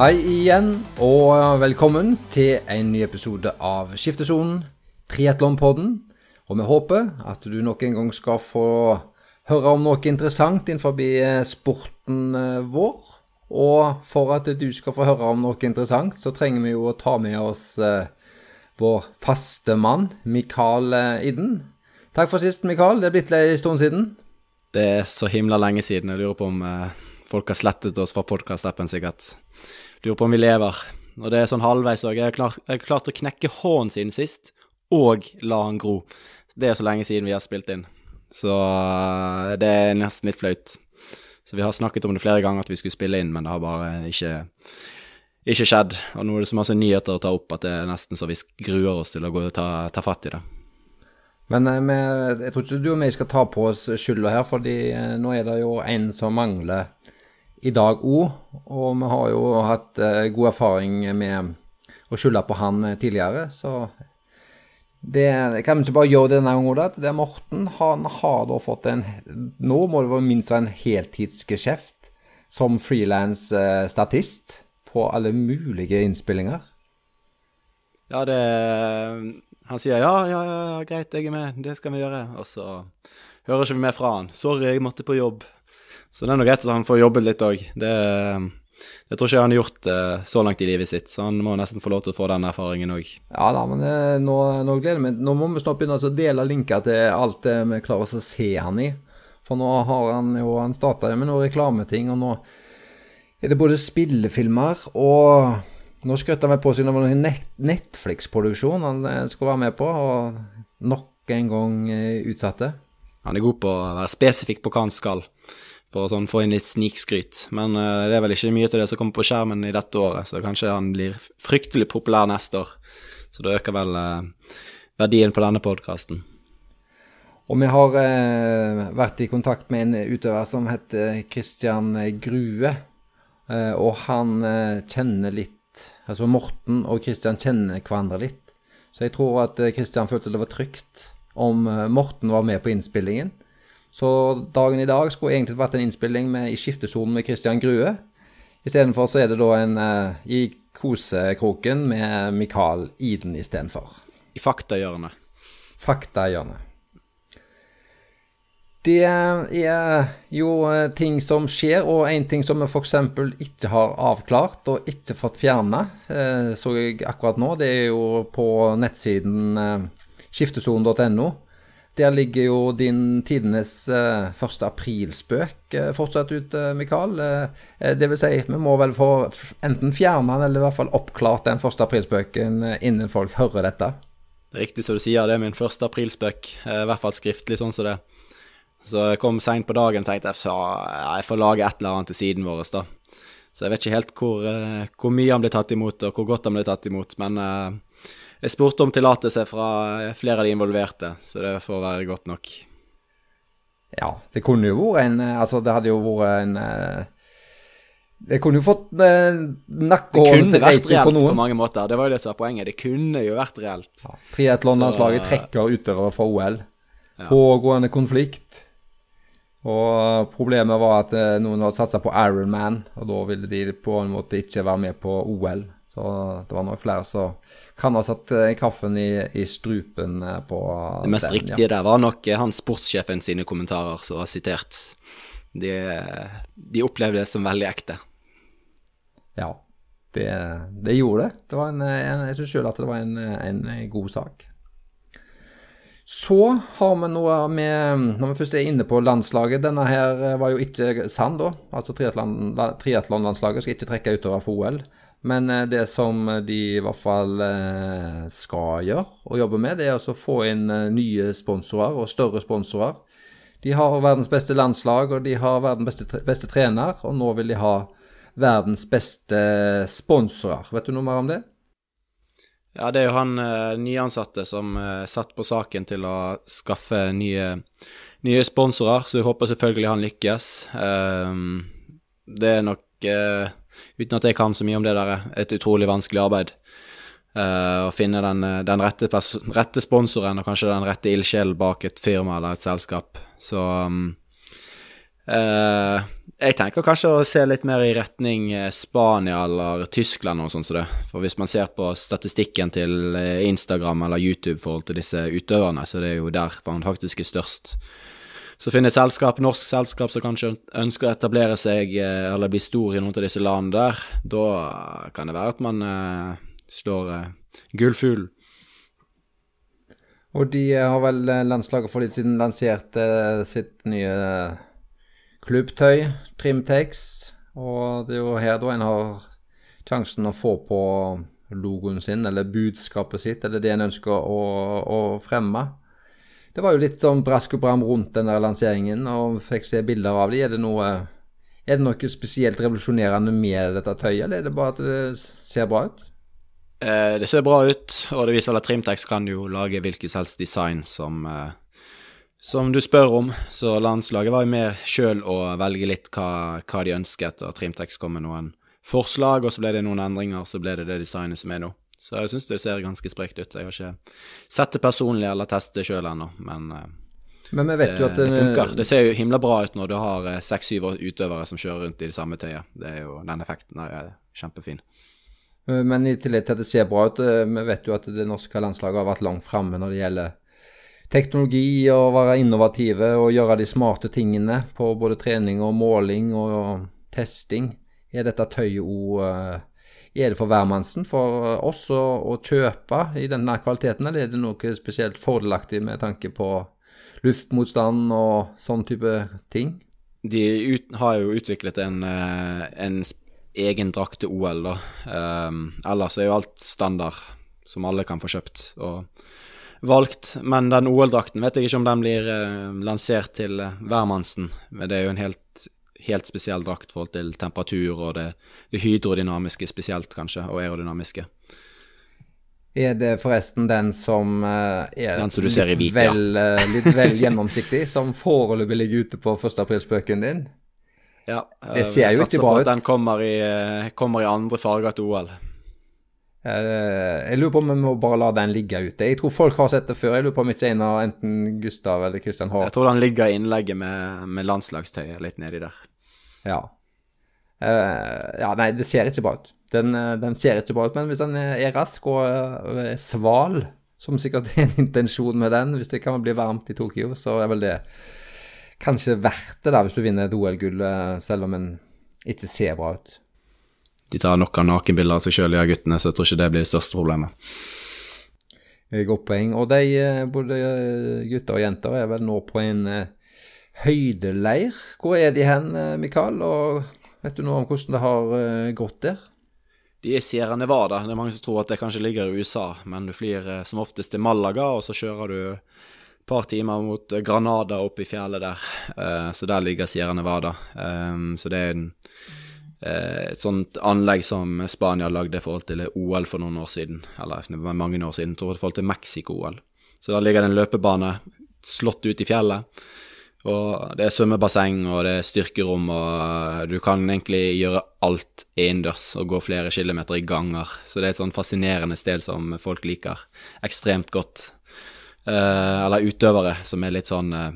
Hei igjen, og velkommen til en ny episode av Skiftesonen, triatlonpodden. Og vi håper at du nok en gang skal få høre om noe interessant innenfor sporten eh, vår. Og for at du skal få høre om noe interessant, så trenger vi jo å ta med oss eh, vår faste mann, Mikael eh, Idden. Takk for sist, Mikael. Det er blitt en stund siden. Det er så himla lenge siden. Jeg lurer på om eh, folk har slettet oss fra podkast-appen, sikkert. Lurer på om vi lever. Og det er sånn halvveis òg. Jeg har klart å knekke hånden sin sist, og la han gro. Det er så lenge siden vi har spilt inn. Så uh, det er nesten litt flaut. Så vi har snakket om det flere ganger at vi skulle spille inn, men det har bare ikke, ikke skjedd. Og nå er det så masse nyheter å ta opp at det er nesten så vi gruer oss til å gå og ta, ta fatt i det. Men eh, jeg tror ikke du og vi skal ta på oss skylda her, fordi eh, nå er det jo en som mangler i dag òg. Og vi har jo hatt eh, god erfaring med å skylde på han tidligere, så det kan vi ikke bare gjøre denne gangen. òg. Det er Morten han har da fått en Nå må det være minst en heltidsgeskjeft som frilansstatist på alle mulige innspillinger. Ja, det han sier ja, ja, ja, greit, jeg er med, det skal vi gjøre. Og så hører ikke vi mer fra han. Sorry, jeg måtte på jobb. Så det er nå greit at han får jobbet litt òg. Det, det, tror ikke han har gjort uh, så langt i livet sitt, så han må nesten få lov til å få den erfaringen òg. Ja da, men uh, nå, nå, gleder jeg meg. Nå må vi snart begynne å dele linker til alt det vi klarer å se han i. For nå har han jo Han starta med noen reklameting, og nå er det både spillefilmer og nå skrøt han meg på siden det var noen Netflix-produksjon han eh, skulle være med på, og nok en gang eh, utsatte. Han er god på å være spesifikk på hva han skal, for å sånn få inn litt snikskryt. Men uh, det er vel ikke mye til det som kommer på skjermen i dette året, så kanskje han blir fryktelig populær neste år. Så det øker vel uh, verdien på denne podkasten. Og vi har uh, vært i kontakt med en utøver som heter Christian Grue. og han kjenner litt Altså Morten og Kristian kjenner hverandre litt. Så jeg tror at Kristian eh, følte det var trygt om Morten var med på innspillingen. Så dagen i dag skulle egentlig vært en innspilling med, i skiftesonen med Kristian Grue. Istedenfor så er det da en uh, i kosekroken med Mikael Iden istedenfor. I faktahjørnet. Faktahjørnet. Det er jo eh, ting som skjer, og en ting som vi f.eks. ikke har avklart og ikke fått fjerna, eh, så jeg akkurat nå, det er jo på nettsiden skiftesonen.no. Der ligger jo din tidenes første aprilspøk fortsatt ute, Mikael. Det vil si, vi må vel få enten fjerne den, eller i hvert fall oppklart den første aprilspøken innen folk hører dette. Det er riktig som du sier, det er min første aprilspøk. I hvert fall skriftlig, sånn som det. Så jeg kom seint på dagen og tenkte jeg, ja, jeg får lage et eller annet til siden vår. Så jeg vet ikke helt hvor, hvor, mye han ble tatt imot, og hvor godt han ble tatt imot. Men jeg spurte om tillatelse fra flere av de involverte, så det får være godt nok. Ja, det kunne jo vært en eh, Altså, det hadde jo vært en Det kunne jo fått uh, nakkehånd til reising på noen. Det kunne vært reelt på mange måter. Det var jo det som var poenget. Det kunne jo vært reelt. Ja, Triatlonlandslaget trekker utøvere fra OL. Ja. Pågående konflikt. Og problemet var at eh, noen hadde satsa på Ironman, og da ville de på en måte ikke være med på OL. Så det var nok flere som kan ha satt eh, kaffen i, i strupen eh, på Det mest den, riktige ja. der var nok han sportssjefen sine kommentarer som var sitert. De, de, opplevde det som veldig ekte. Ja, det, det gjorde det. det en, jeg syns sjøl at det var en, en god sak. Så har vi noe med Når vi først er inne på landslaget Denne her eh, var jo ikke sann, da. Altså triatlonlandslaget skal ikke trekke utover for OL. Men eh, det som de i hvert fall eh, skal gjøre og jobbe med, det er å få inn nye sponsorer og større sponsorer. De har verdens beste landslag, og de har verdens beste, beste trener, og nå vil de ha verdens beste sponsorer. Vet du noe mer om det? Ja, det er jo han eh, nyansatte som eh, satt på saken til å skaffe nye, nye sponsorer, så vi håper selvfølgelig han lykkes. Eh, det er nok, eh, uten at jeg kan så mye om det der, et utrolig vanskelig arbeid. Uh, å finne den, eh, den rette, rette, sponsoren og kanskje den rette ildsjelen bak et firma eller et selskap. Så Jeg tenker kanskje å se litt mer i retning eh, Spania eller Tyskland og sånn som det. For hvis man ser på statistikken til eh, Instagram eller YouTube forhold til disse utøverne, så det er jo der man faktisk er størst. Så finner et selskap, norsk selskap som kanskje ønsker å etablere seg eh, eller bli stor i noen av disse landene der, da kan det være at man eh, slår eh, gullfuglen. Og de har vel landslaget for litt siden lansert eh, sitt nye klubbtøy, Trimtex. Og det er jo her da en har sjansen å få på logoen sin, eller budskapet sitt, eller det en ønsker å, å fremme. Det var jo litt sånn brask og bram rundt den der lanseringen, og fikk se bilder av det. Er det noe, er det noe spesielt revolusjonerende med dette tøyet, eller er det bare at det ser bra ut? Eh, det ser bra ut, og det viser at Trimtex kan jo lage hvilket helst design som eh, som du spør om, så landslaget var jo med sjøl å velge litt hva, hva, de ønsket, og Trimtex kom med noen forslag, og så ble det noen endringer, så ble det det designet som er nå. Så jeg syns det ser ganske sprekt ut. Jeg har ikke sett det personlig eller testet det sjøl ennå, men, eh, men det, det, funker. Det ser jo himla bra ut når du har eh, seks-syv utøvere som kjører rundt i det samme tøyet. Det er jo, Den effekten er kjempefin. Eh, men i tillegg til at det ser bra ut, vi vet jo at det norske landslaget har vært langt framme når det gjelder teknologi og være innovative og gjøre de smarte tingene på både trening og måling og testing. Er dette tøyet òg Er det for hvermannsen for oss å, å, kjøpe i denne kvaliteten, eller er det noe spesielt fordelaktig med tanke på luftmotstand og sånn type ting? De ut, har jo utviklet en, eh, en egen drakt til OL, da. Um, ellers er jo alt standard, som alle kan få kjøpt. og valgt. Men den OL-drakten vet jeg ikke om den blir uh, lansert til eh, hvermannsen. Men det er jo en helt, helt spesiell drakt i forhold til temperatur og det, det, hydrodynamiske spesielt, kanskje, og aerodynamiske. Er det forresten den som uh, er den som du ser i hvit, vel, ja. uh, litt vel gjennomsiktig, som foreløpig ligger ute på 1. aprilspøken din? Ja. Det ser jo ikke bra ut. Den kommer i, kommer i andre farger til OL. Eh, jeg lurer på om vi må bare la den ligge ute. Jeg tror folk har sett det før. Jeg lurer på om ikke en av enten Gustav eller Kristian har Jeg tror den ligger i innlegget med, med landslagstøyet litt nedi der. Ja. Uh, ja, nei, det ser ikke bra ut. Den, eh, den, ser ikke bra ut, men hvis den er rask og er sval, som sikkert er en intensjon med den, hvis det kan bli varmt i Tokyo, så er vel det kanskje verdt det da, hvis du vinner et OL-gull, selv om en ikke ser bra ut de tar nok av nakenbilder av seg sjøl, ja, guttene, så jeg tror ikke det blir det største problemet. Godt poeng. Og de, eh, både eh, gutter og jenter, er vel nå på en høydeleir. Hvor er de hen, Mikael? Og vet du noe om hvordan det har uh, gått der? De er Sierra Nevada. Det er mange som tror at det kanskje ligger i USA, men du flyr uh, som oftest til Malaga, og så kjører du et par timer mot Granada oppe i fjellet der. så der ligger Sierra Nevada. Så det er en Eh, et sånt anlegg som Spania lagde i forhold til OL for noen år siden. Eller mange år siden, tror jeg, i forhold til Mexico-OL. Så der ligger det en løpebane slått ut i fjellet. Og det er svømmebasseng, og det er styrkerom, og du kan egentlig gjøre alt innendørs og gå flere kilometer i ganger. Så det er et sånn fascinerende sted som folk liker ekstremt godt. Eh, eller utøvere som er litt sånn eh,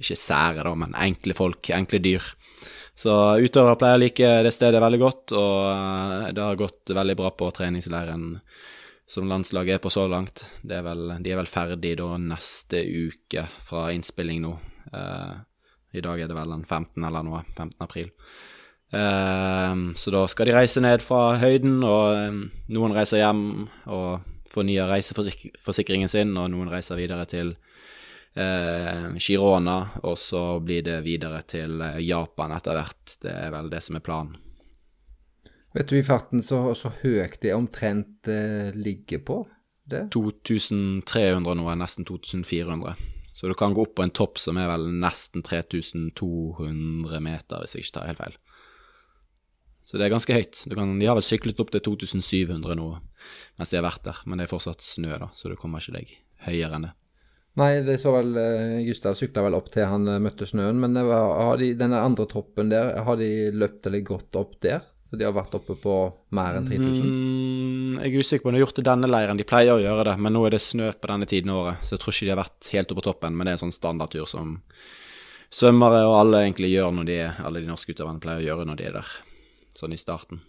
Ikke sære, da, men enkle folk, enkle dyr. Så utøvere pleier å like det stedet veldig godt, og eh, det har gått veldig bra på treningsleiren som landslaget er på så langt. Er vel, de er vel ferdig da neste uke fra innspilling nå. Eh, I dag er det vel den 15. eller noe. 15. april. Eh, så da skal de reise ned fra høyden, og eh, noen reiser hjem og fornyer reiseforsikringen sin, og noen reiser videre til eh, Girona, og så blir det videre til Japan etter hvert. Det er vel det som er planen. Vet du i farten så, så høyt det omtrent eh, ligger på det? 2300 nå, nesten 2400. Så du kan gå opp på en topp som er vel nesten 3200 meter, hvis jeg ikke tar helt feil. Så det er ganske høyt. Kan, de har vel syklet opp til 2700 nå mens de har vært der, men det er fortsatt snø, da, så du kommer ikke deg høyere enn det. Nei, det så vel uh, Gustav sykla vel opp til han uh, møtte snøen. Men har de, denne andre toppen der, har de løpt eller gått opp der? Så de har vært oppe på mer enn 3000? Mm, jeg er usikker på om de har gjort det denne leiren. De pleier å gjøre det, men nå er det snø på denne tiden av året, så jeg tror ikke de har vært helt oppe på toppen. Men det er en sånn standardtur som svømmere og alle egentlig gjør når de er, alle de norske utøverne pleier å gjøre når de er der, sånn i starten.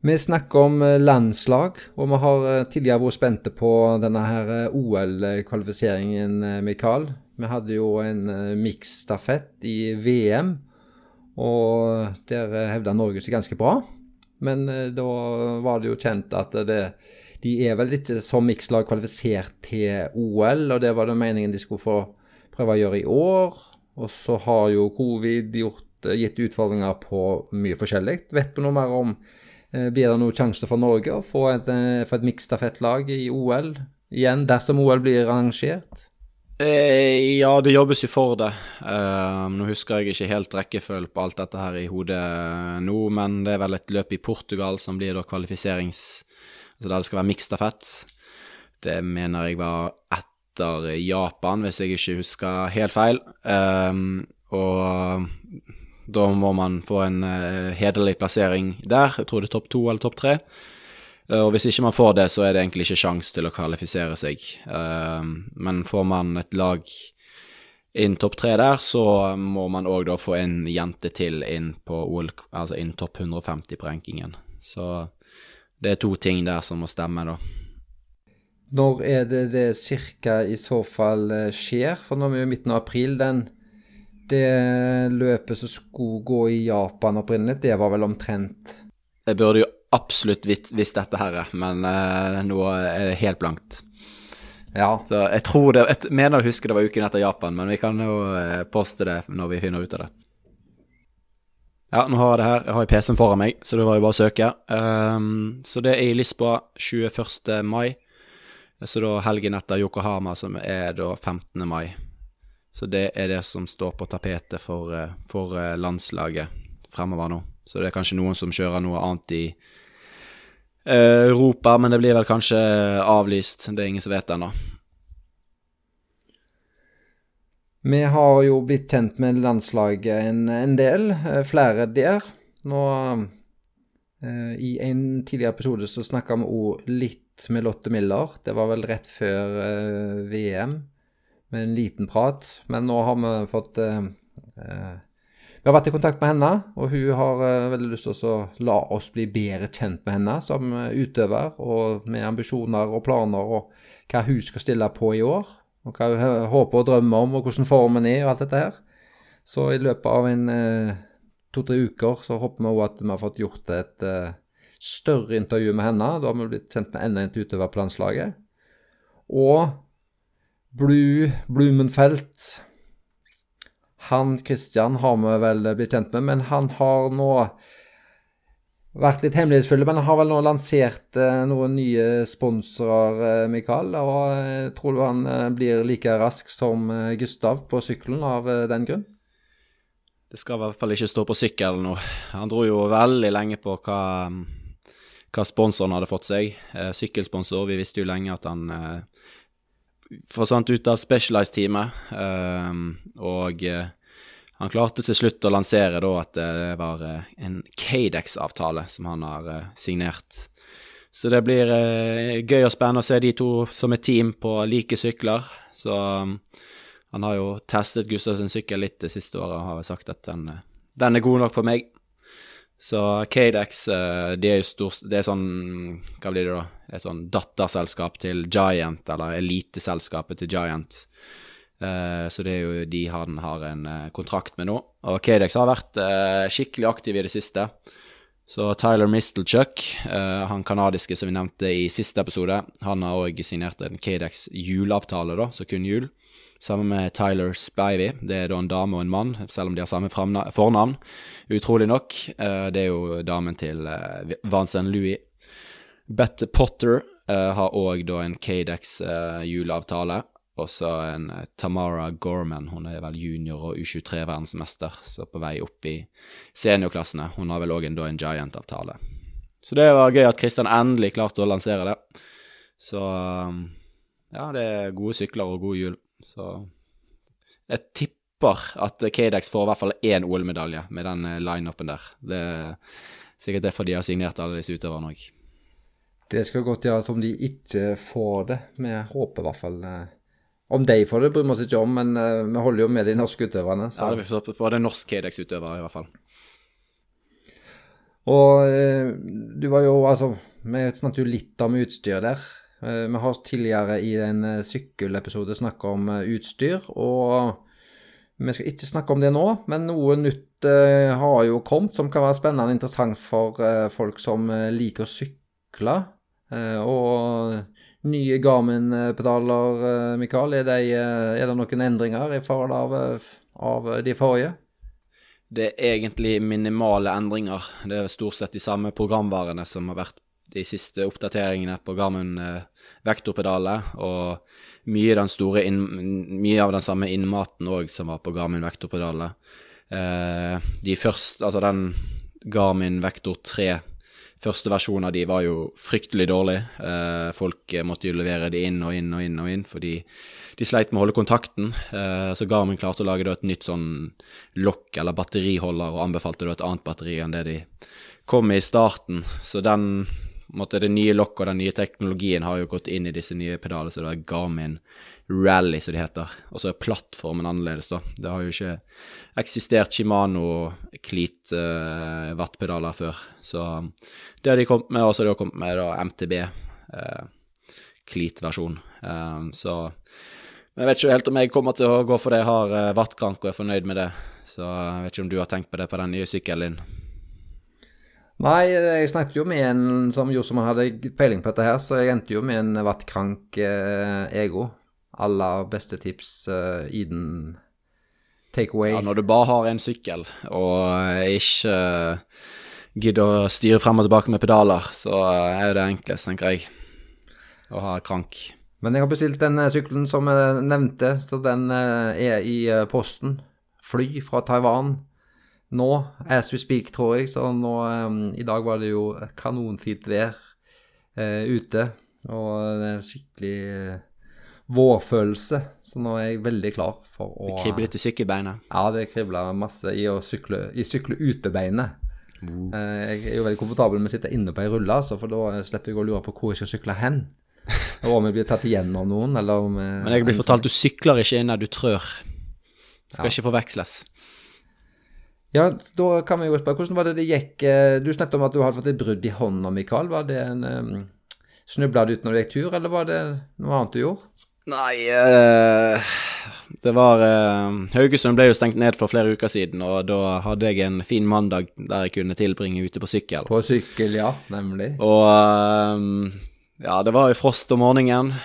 Vi snakker om eh, landslag, og vi har eh, tidligere vært spente på denne her eh, OL-kvalifiseringen, Mikael. Vi hadde jo en miksstafett i VM, og der hevda Norge seg ganske bra. Men da var det jo kjent at det, de er vel ikke som mikslag kvalifisert til OL, og det var det meningen de skulle få prøve å gjøre i år. Og så har jo covid gjort, gitt utfordringer på mye forskjellig. Vet du noe mer om Eh, blir det noen sjanse for Norge å få et, eh, for et miksstafettlag i OL igjen, dersom OL blir arrangert? Eh, ja, det jobbes jo for det. Uh, nå husker jeg ikke helt rekkefølgen på alt dette her i hodet nå, men det er vel et løp i Portugal som blir da kvalifiserings... Altså der det skal være miksstafett. Det mener jeg var etter Japan, hvis jeg ikke husker helt feil. Um, og da må man få en uh, hederlig plassering der. Jeg tror det er topp to eller topp tre. Uh, og hvis ikke man får det, så er det egentlig ikke sjans til å kvalifisere seg. Uh, men får man et lag inn topp tre der, så må man òg da få en jente til inn på OL, altså inn topp 150 på rankingen. Så det er to ting der som må stemme, da. Når er det det cirka i så fall skjer? For nå er vi jo midten av april. Den det løpet som skulle gå i Japan opprinnelig, det var vel omtrent Jeg burde jo absolutt visst dette her, men uh, nå er det helt blankt. Ja. Så jeg tror det Jeg mener å huske det var uken etter Japan, men vi kan jo uh, poste det når vi finner ut av det. Ja, nå har jeg det her. Jeg har PC-en foran meg, så det var jo bare å søke. Um, så det er i Lisboa 21. mai. Så da helgen etter Yokohama, som er da 15. mai. Så det er det som står på tapetet for, eh, for eh, landslaget fremover nå. Så det er kanskje noen som kjører noe annet i eh, Europa, men det blir vel kanskje avlyst. Det er ingen som vet ennå. Vi har jo blitt kjent med landslaget en, en del, flere der. Nå eh, I en tidligere episode så snakka vi òg litt med Lotte Miller. Det var vel rett før eh, VM med en liten prat. Men nå har vi fått eh, eh, Vi har vært i kontakt med henne, og hun har eh, veldig lyst til å la oss bli bedre kjent med henne som eh, utøver, og med ambisjoner og planer, og hva hun skal stille på i år. Og hva hun håper og drømmer om, og hvordan formen er, og alt dette her. Så i løpet av en eh, to-tre uker så håper vi òg at vi har fått gjort et større intervju med henne. Da har vi blitt kjent med enda en utøver på landslaget. Og Blue Blumenfelt. Han Christian har vi vel blitt kjent med, men han har nå vært litt hemmelighetsfull. Men han har vel nå lansert eh, noen nye sponsorer, eh, Mikael. Og eh, tror du han blir like rask som Gustav på sykkelen av den grunn? Det skal i hvert fall ikke stå på sykkel nå. Han dro jo veldig lenge på hva, hva sponsoren hadde fått seg. sykkelsponsor. Vi visste jo lenge at han forsvant ut av Specialized-teamet, ehm, og eh, han klarte til slutt å lansere da at det var eh, en Cadex-avtale som han har eh, signert. Så det blir gøy og spennende å se de to som et team på like sykler. Så um, han har jo testet Gustavs sykkel litt det siste året og har sagt at den, den er god nok for meg. Så Cadex, eh, de er jo stor, det er sånn Hva blir det da? Er sånn datterselskap til Giant, eller eliteselskapet til Giant. Uh, så det er jo de han har en uh, kontrakt med nå. Og Cadex har vært skikkelig aktiv i det siste. Så Tyler Mistelchuck, han kanadiske som vi nevnte i siste episode, han har òg signert en Cadex juleavtale, da, så kun jul. Sammen med Tyler Spivey. Det er da en dame og en mann, selv om de har samme fornavn. Utrolig nok. Eh, det er jo damen til Vansen Vincent Louis. Bette Potter eh, har òg da en Cadex juleavtale. Og så en Tamara Gorman, hun er vel junior- og U23-verdensmester, så på vei opp i seniorklassene. Hun har vel òg en, en Giant-avtale. Så det var gøy at Kristian endelig klarte å lansere det. Så ja, det er gode sykler og god jul. Så jeg tipper at Kadex får i hvert fall én OL-medalje med den eh, lineupen der. Det er sikkert derfor de har signert alle disse utøverne òg. Det skal godt gjøres om de ikke får det. Vi håper i hvert fall eh, Om de får det, bryr vi oss ikke om, men uh, vi holder jo med de norske utøverne. Så. Ja, det blir forstått på det norsk Kadex-utøver i hvert fall. Og du var jo, altså Vi snakket jo litt om utstyr der. Uh, vi har tidligere i en sykkelepisode snakka om utstyr, og vi skal ikke snakke om det nå, men noe nytt har jo kommet som kan være spennende og interessant for folk som liker å sykle. og nye Garmin-pedaler, Mikael, er, det, er, det noen endringer i forhold av, av, de forrige? Det er egentlig minimale endringer. Det er stort sett de samme programvarene som har vært de siste oppdateringene på Garmin vektorpedaler. og mye, inn, mye av den samme innmaten òg som var på Garmin Vektorpedaler. Eh, de første, altså den Garmin Vektor 3, første versjonen av de var jo fryktelig dårlig. Eh, folk måtte jo levere de inn og inn og inn og inn, fordi de sleit med å holde kontakten. Eh, så Garmin klarte å lage et nytt sånn lokk eller batteriholder, og anbefalte et annet batteri enn det de kom med i starten. Så den måte, det nye lokket og den nye teknologien har jo gått inn i disse nye pedalene, så det er Garmin Rally, som de heter. Og så er plattformen annerledes, da. Det har jo ikke eksistert Shimano Cleat uh, wattpedaler før. Så det har de kommet med, og så har de kommet med da MTB uh, Cleat-versjon. Uh, så jeg vet ikke helt om jeg kommer til å gå for det. Jeg har uh, wattkrank og er fornøyd med det. Så jeg vet ikke om du har tenkt på det på den nye sykkelen din. Nei, jeg snakket jo med en som gjorde som han hadde peiling på dette her, så jeg endte jo med en vattkrank eh, ego. Aller beste tips eh, i den takeaway. Ja, når du bare har en sykkel og ikke uh, gidder å styre frem og tilbake med pedaler, så er det enklest, tenker jeg, å ha krank. Men jeg har bestilt den sykkelen som jeg nevnte, så den er i posten. Fly fra Taiwan nå, as we speak, tror jeg. Så nå um, I dag var det jo kanonfint vær uh, ute. Og det er skikkelig uh, vårfølelse. Så nå er jeg veldig klar for å Det kribler litt i sykkelbeinet? Ja, det kribler masse i å sykle, i sykle utebeinet. Uh. jeg er jo veldig komfortabel med å sitte inne på ei rulle, altså, for da slipper jeg å lure på hvor jeg skal sykle hen. Og om jeg blir tatt igjen av noen, eller om Men jeg blir fortalt du sykler ikke inn der du trør. Skal ja. ikke forveksles. Ja, da kan vi jo spørre, hvordan var det det gikk? Eh, du snakket om at du hadde fått et brudd i hånda, Mikael. Var det en um, Snubla du ut når du gikk tur, eller var det noe annet du gjorde? Nei, uh, det var uh, Haugesund ble jo stengt ned for flere uker siden, og da hadde jeg en fin mandag der jeg kunne tilbringe ute på sykkel. På sykkel, ja, nemlig. Og uh, ja, det var jo frost om morgenen.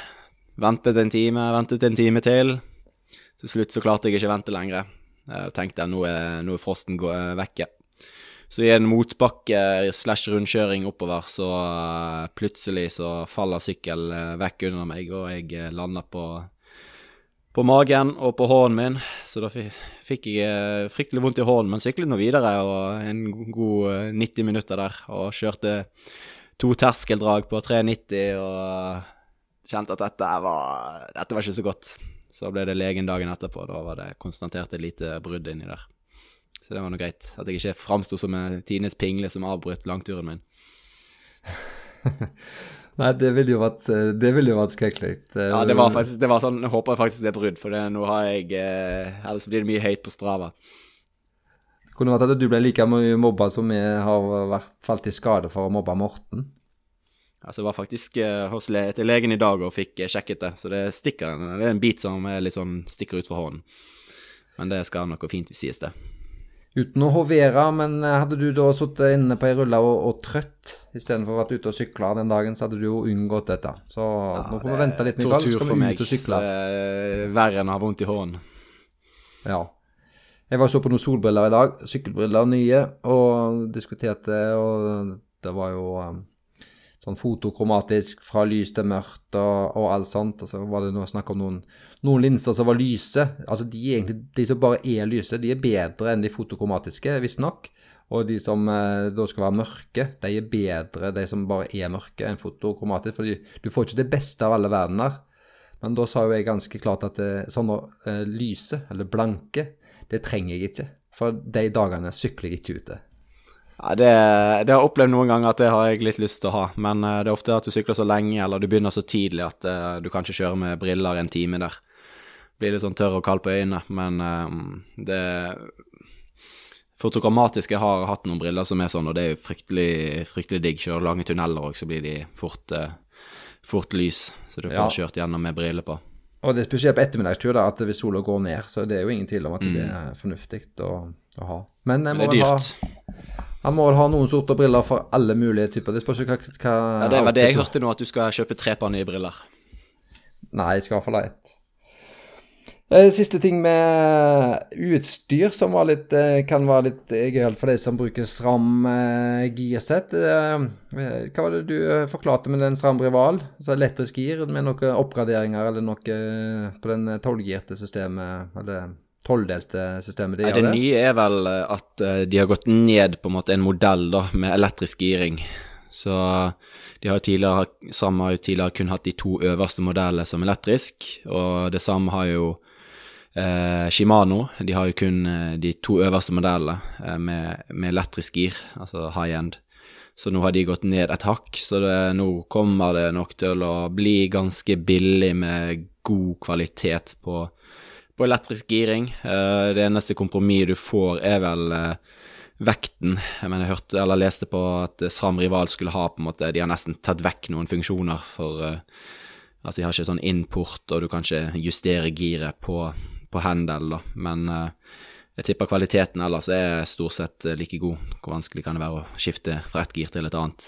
Ventet en time, ventet en time til. Til slutt så klarte jeg ikke å vente lenger. Jeg tenkte jeg nå er, nå er frosten vekk. vekke. Så i en motbakke slash rundkjøring oppover, så uh, plutselig så faller sykkel uh, vekk under meg, og jeg lander på, på magen og på hånden min. Så da fikk jeg fryktelig vondt i hånden, men syklet nå videre og en god 90 minutter der. Og kjørte to terskeldrag på 390 og kjente at dette var, dette var ikke så godt. Så ble det legen dagen etterpå. Da var det konstatert et lite brudd inni der. Så det var nå greit. At jeg ikke framsto som en tidenes pingle som avbrøt langturen min. Nei, det ville jo vært, det ville jo vært skrekkelig. Ja, det var faktisk det var sånn, Jeg håper faktisk det er brudd, for det, nå har jeg eh, Ellers blir det mye høyt på Strava. Det kunne vært at du ble like mye mobba som vi har vært, falt i skade for å mobbe Morten. Altså, jeg var faktisk uh, hos le til legen i dag og fikk uh, sjekket det, så det stikker Det er en bit som sånn stikker ut for hånden. Men det skal noe fint sies, det. Uten å hovere, men eh, hadde du da sittet inne på ei rulle og, og trøtt istedenfor å vært ute og sykla den dagen, så hadde du jo unngått dette. Så ja, nå får vi vente litt, Mikael. Så skal vi ut og sykle. Er verre enn å ha vondt i hånden. Ja. Jeg var så på noen solbriller i dag, sykkelbriller nye, og diskuterte, og det var jo sånn fotokromatisk fra lys til mørkt og, og alt sånt. Og så var det noe snakk om noen, noen linser som var lyse. Altså de, egentlig, de, som bare er lyse, de er bedre enn de fotokromatiske, visstnok. Og de som eh, da skal være mørke, de er bedre, de som bare er mørke, enn fotokromatisk. For du får ikke det beste av alle verdener. Men da sa jo jeg ganske klart at det, eh, sånne eh, lyse, eller blanke, det trenger jeg ikke. For de dagene sykler jeg ikke ute. Ja, det, det, har jeg opplevd noen ganger at det har jeg litt lyst til å ha, men uh, det er ofte at du sykler så lenge eller du begynner så tidlig at uh, du kanskje kjører med briller en time der. blir litt sånn tørr og kald på øynene. Men eh, det Fotogrammatisk jeg har hatt noen briller som er sånn, og det er jo fryktelig, fryktelig digg. Kjører lange tunneler òg, så blir de fort, eh, fort lys. Så du får Ja. kjørt gjennom med briller på. Og det er spesielt på ettermiddagstur, da, at hvis sola går ned. Så det er jo ingen tvil om at det er fornuftig å, å ha. Men jeg Mm. Må det er dyrt. ha, jeg må vel ha noen sorter briller for alle mulige typer. Det spørs jo hva, hva Ja, det var det jeg hørte nå, at du skal kjøpe tre par nye briller. Nei, jeg skal iallfall ha ett. Eh, Siste ting med utstyr som var litt, eh, kan være litt gøyalt for de som bruker SRAM eh. Eh, Hva var det du eh, forklarte med den SRAM Rival? Altså elektrisk gir med noen oppgraderinger eller noe eh, på den tolvgirte systemet, eller tolvdelte systemet de gjør det det? nye er vel eh, at eh, de har gått ned på en måte en modell da, med elektrisk giring. Så de har tidligere, Sam har jo tidligere kun hatt de to øverste modellene som elektrisk, og det samme har jo eh, Shimano. De har jo kun eh, de to øverste modellene eh, med, med elektrisk gir, altså high end. Så nå har de gått ned et hakk, så det, nå kommer det nok til å bli ganske billig med god kvalitet på på elektrisk giring. Eh, det eneste kompromisset du får, er vel eh, vekten. Jeg mener, jeg hørte, eller leste på at SRAM Rival skulle ha på en måte De har nesten tatt vekk noen funksjoner for Altså, de har ikke sånn import, og du kan ikke justere giret på, på hendel, da. Men jeg tipper kvaliteten ellers er stort sett like god. Hvor vanskelig kan det være å skifte fra ett gir til et annet?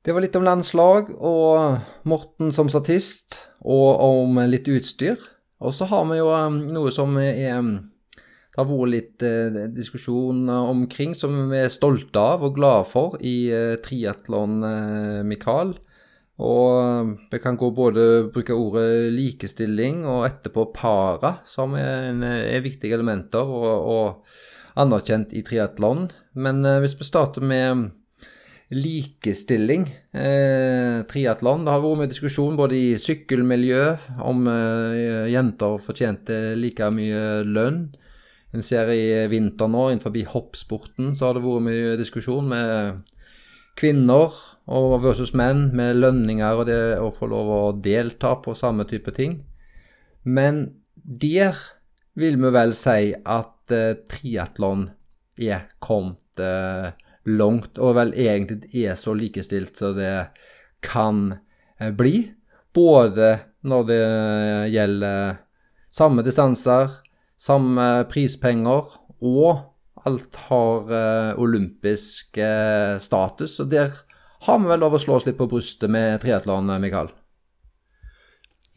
Det var litt om landslag og Morten som statist, og om litt utstyr. Og så har vi jo um, noe som er um, Det har vært litt eh, diskusjon omkring, som vi er stolte av og glade for i uh, triatlon, eh, Mikael. Og um, vi kan gå både bruke ordet likestilling og etterpå para, som er, en, er viktige elementer og, og anerkjent i triatlon. Men eh, hvis vi starter med likestilling, eh, triatlon. Det har vært mye diskusjon både i sykkelmiljø om eh, jenter fortjente like mye lønn. En ser i vinter nå, innenfor hoppsporten, så har det vært mye diskusjon med kvinner og versus menn, med lønninger og det å få lov å delta på samme type ting. Men der vil vi vel si at eh, triatlon er kommet eh, langt, og vel egentlig er så likestilt som det kan eh, bli. Både når det gjelder samme distanser, samme prispenger, og alt har eh, olympisk eh, status. Og der har vi vel lov å slå oss litt på brystet med triatlon, Mikael?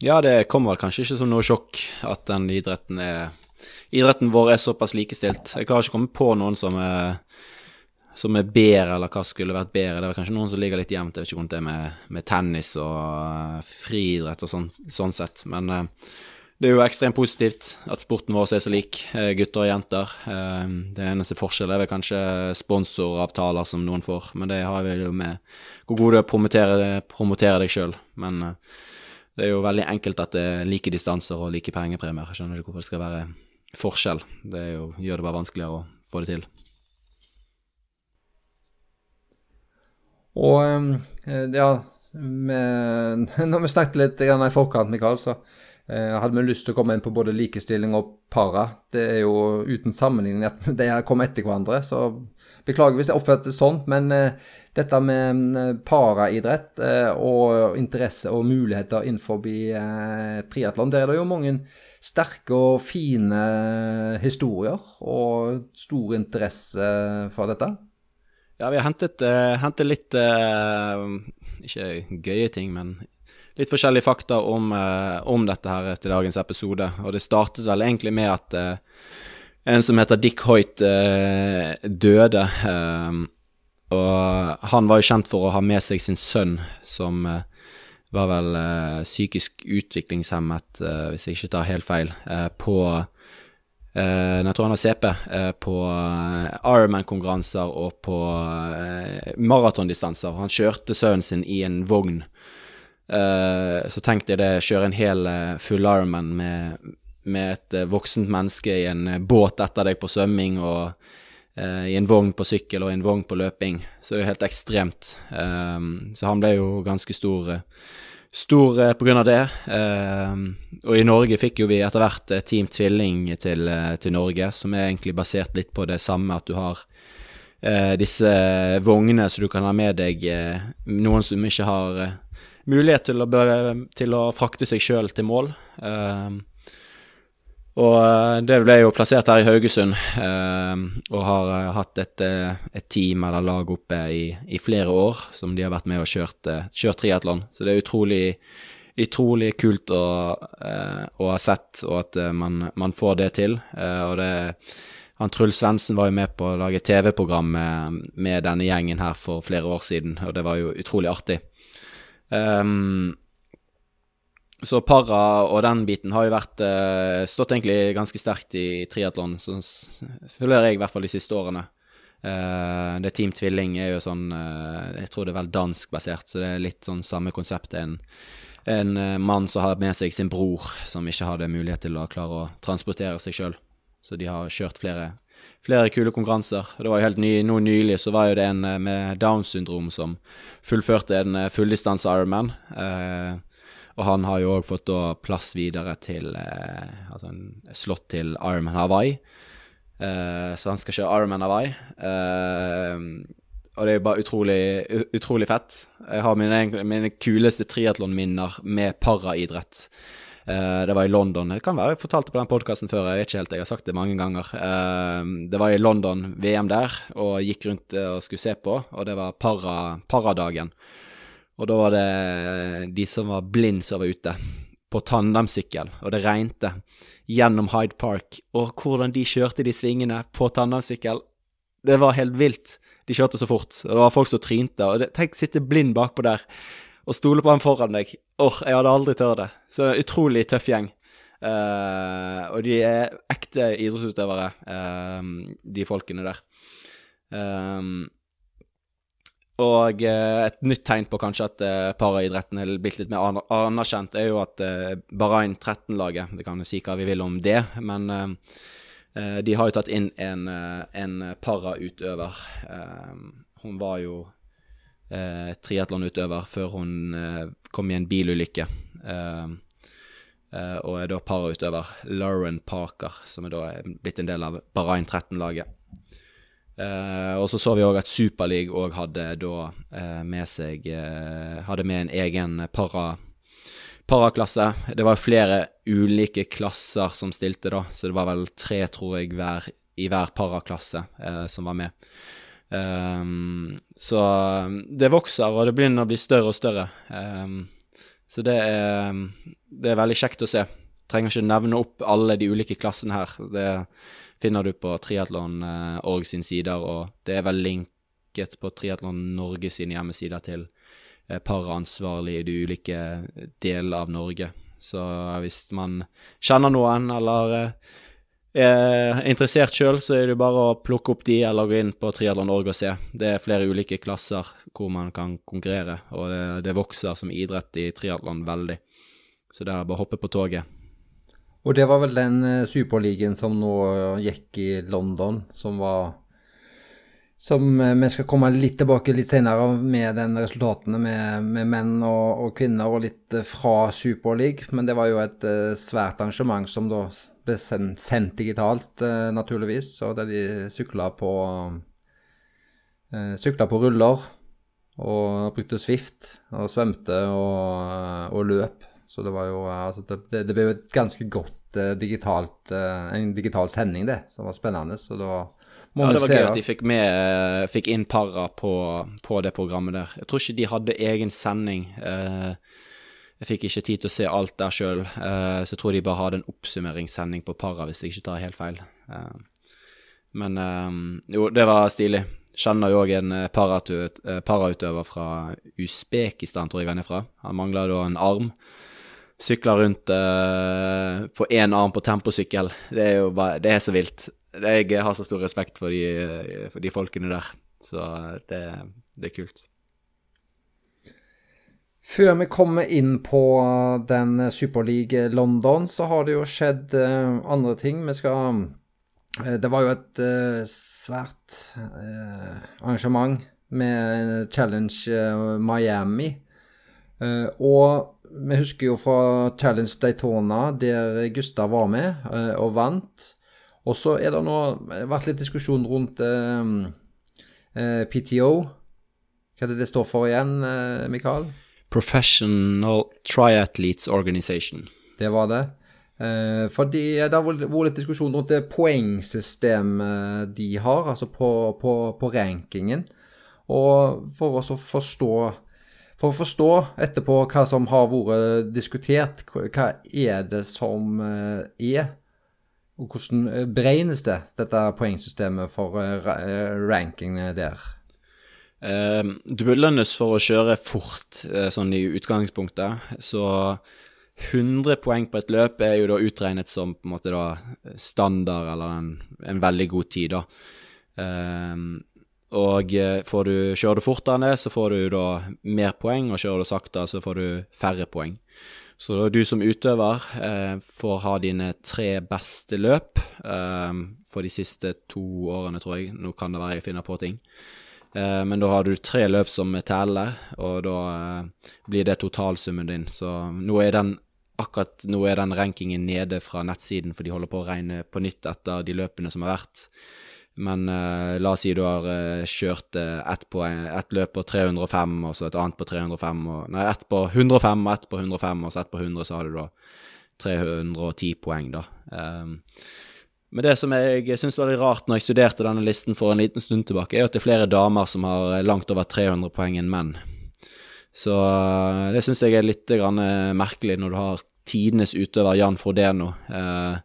Ja, det kommer vel kanskje ikke som noe sjokk at den idretten er Idretten vår er såpass likestilt. Jeg har ikke kommet på noen som er, som er bedre, eller hva skulle vært bedre. Det er kanskje noen som ligger litt jevnt. Jeg vet ikke om det med, med tennis og uh, friidrett og sånn, sånn sett. Men uh, det er jo ekstremt positivt at sporten vår er så lik, uh, gutter og jenter. det eneste forskjellen er vel kanskje sponsoravtaler som noen får, men det har vi jo med hvor god du er å promotere deg sjøl. Men det er jo veldig enkelt at det er like distanser og like pengepremier. Jeg skjønner ikke hvorfor det skal være forskjell. Det jo, gjør det bare vanskeligere å få det til. Og eh, ja, med, når vi snakket litt i forkant, Mikael, så eh, hadde vi lyst til å komme inn på både likestilling og para. Det er jo uten sammenligning at de her kom etter hverandre, så beklager hvis jeg oppfatter det sånn. Men eh, dette med paraidrett og interesse og muligheter innenfor eh, triatlon, der er det jo mange sterke og fine historier og stor interesse for dette. Ja, vi har hentet, uh, hentet litt uh, Ikke gøye ting, men litt forskjellige fakta om, uh, om, dette her til dagens episode. Og det startet vel egentlig med at en som heter Dick Hoit, døde. og han var jo kjent for å ha med seg sin sønn, som var vel psykisk utviklingshemmet, hvis jeg ikke tar helt feil, på jeg tror han har CP uh, på uh, Ironman-konkurranser og på maratondistanser. Han kjørte sønnen sin i en vogn. så tenkte jeg det, kjøre en hel full Ironman med, med et voksent menneske i en båt etter deg på svømming og i en vogn på sykkel og i en vogn på løping. Så det er jo helt ekstremt. så han ble jo ganske stor stor eh, av det. Eh, og i Norge fikk jo vi etter hvert eh, Team Tvilling til, eh, til, Norge, som er egentlig basert litt på det samme, at du har eh, disse vognene så du kan ha med deg eh, noen som ikke har mulighet til å, til å, frakte seg sjøl til mål. Og det ble jo plassert her i Haugesund, og har hatt et, et, team eller lag oppe i, i, flere år som de har vært med og kjørt, kjørt triatlon. Så det er utrolig utrolig kult å, eh, å, ha sett, og at eh, man, man, får det til. Eh, og det han Truls Svendsen var jo med på å lage TV-program med, med, denne gjengen her for flere år siden, og det var jo utrolig artig. Um, så para og den biten har jo vært uh, stått egentlig ganske sterkt i triatlon, føler jeg i hvert fall de siste årene. Uh, det Team Tvilling er jo sånn uh, Jeg tror det er vel dansk basert, så det er litt sånn samme konsept. En, en uh, mann som har med seg sin bror, som ikke hadde mulighet til å klare å transportere seg sjøl. Så de har kjørt flere, flere kule konkurranser. Det var jo helt ny, nå nylig så var jo det en med Downs syndrom som fullførte en fulldistanse Ironman. Og han har jo òg fått da plass videre til Altså en slått til Ironman Hawaii. Eh, så han skal kjøre Ironman Hawaii. Eh, og det er jo bare utrolig, utrolig fett. Jeg har mine, mine kuleste triatlonminner med paraidrett. Uh, det var i London. Det kan være jeg fortalte på den podkasten før, jeg vet ikke helt, jeg har sagt det mange ganger. det var i London, VM der, og gikk rundt og skulle se på, og det var para, paradagen. Og da var det de som var blind som var ute på tandemsykkel, og det regnte gjennom Hyde Park. Og hvordan de kjørte de svingene på tandemsykkel, det var helt vilt. De kjørte så fort, og det var folk som trynte. og det, Tenk sitte blind bakpå der og stole på han foran deg. Åh, jeg hadde aldri tørt det. Så utrolig tøff gjeng. Uh, og de er ekte idrettsutøvere, uh, de folkene der. Um, og eh, et nytt tegn på kanskje at eh, paraidretten er blitt litt mer anerkjent, er jo at eh, Bahrain 13-laget Vi kan jo si hva vi vil om det, men de har jo tatt inn en, en parautøver. hun var jo eh, triatlonutøver før hun kom i en bilulykke. og er da parautøver. Lauren Parker, som er da blitt en del av Bahrain 13-laget. Uh, og så så vi òg at Superleague òg hadde da uh, med seg uh, Hadde med en egen para, paraklasse. Det var flere ulike klasser som stilte, da, så det var vel tre, tror jeg, hver, i hver paraklasse som var med. Um, så det vokser, og det begynner å bli større og større. Um, så det er, det er veldig kjekt å se. Trenger ikke nevne opp alle de ulike klassene her. Det er finner du på Triatlon eh, sin sider, og det er vel linket på Triatlon Norge sine hjemmesider til eh, paraansvarlige i de ulike deler av Norge. Så hvis man kjenner noen eller eh, er interessert sjøl, så er det bare å plukke opp de eller gå inn på Triatlon Org og se. Det er flere ulike klasser hvor man kan konkurrere, og det, det vokser som idrett i triatlon veldig. Så det er bare å hoppe på toget. Og det var vel den uh, superligaen som nå gikk i London, som var Som uh, vi skal komme litt tilbake litt senere med den resultatene med, med menn og, og, kvinner, og litt fra Superleague. Men det var jo et svært arrangement som da ble sendt, sendt digitalt, naturligvis. Og der de sykla på Sykla på ruller og brukte Swift og svømte og, og løp. Så det var jo altså det, det, ble jo et ganske godt uh, digitalt uh, En digital sending, det, som var spennende. Så det var ja, det var gøy at de fikk, med, eh, fikk inn para på, på, det programmet der. Jeg tror ikke de hadde egen sending. Uh, jeg fikk ikke tid til å se alt der sjøl, så jeg tror de bare hadde en oppsummeringssending på para, hvis jeg ikke tar helt feil. men jo, det var stilig. Kjenner jo òg en parautøver fra Usbekistan, tror jeg han er fra. Han mangler da en arm sykler rundt uh, på én arm på temposykkel. Det er jo bare Det er så vilt. Jeg har så stor respekt for de, for de folkene der. Så det, det, er kult. Før vi kommer inn på den Superleague London, så har det jo skjedd andre ting. Vi skal Det var jo et svært arrangement med Challenge Miami. og vi husker jo fra Challenge Daytona, der Gustav var med eh, og vant. Og så er det nå vært litt diskusjon rundt eh, eh PTO. Hva er det det står for igjen, eh, Mikael? Professional Triathletes Organization. Det var det. Eh, fordi det har vært litt diskusjon rundt det poengsystemet de har, altså på, på, på rankingen. Og for oss å forstå for å forstå etterpå hva som har vært diskutert, hva er det som eh, er, og hvordan eh, beregnes det, dette poengsystemet for eh, ranking der? Du belønnes for å kjøre fort, sånn i utgangspunktet. Så 100 poeng på et løp er jo da utregnet som på en måte da standard, eller en, en veldig god tid, da. Og eh, får du, kjører du fortere, så får du da mer poeng, og kjører du sakte, så får du færre poeng. Så du som utøver eh, får ha dine tre beste løp eh, for de siste to årene, tror jeg. Nå kan det være jeg finner på ting. Eh, men da har du tre løp som teller, og da eh, blir det totalsummen din. Så nå er den akkurat nå er den rankingen nede fra nettsiden, for de holder på å regne på nytt etter de løpene som har vært. Men uh, la oss si du har uh, kjørt uh, ett, et løp på 305, og så et annet på 305, og, nei, ett på 105 og ett på 105, og så ett på 100, så har du da 310 poeng, da. Um, men det som jeg syns var litt rart når jeg studerte denne listen for en liten stund tilbake, er at det er flere damer som har langt over 300 poeng enn menn. Så det syns jeg er litt merkelig når du har tidenes utøver Jan Frodeno. Uh,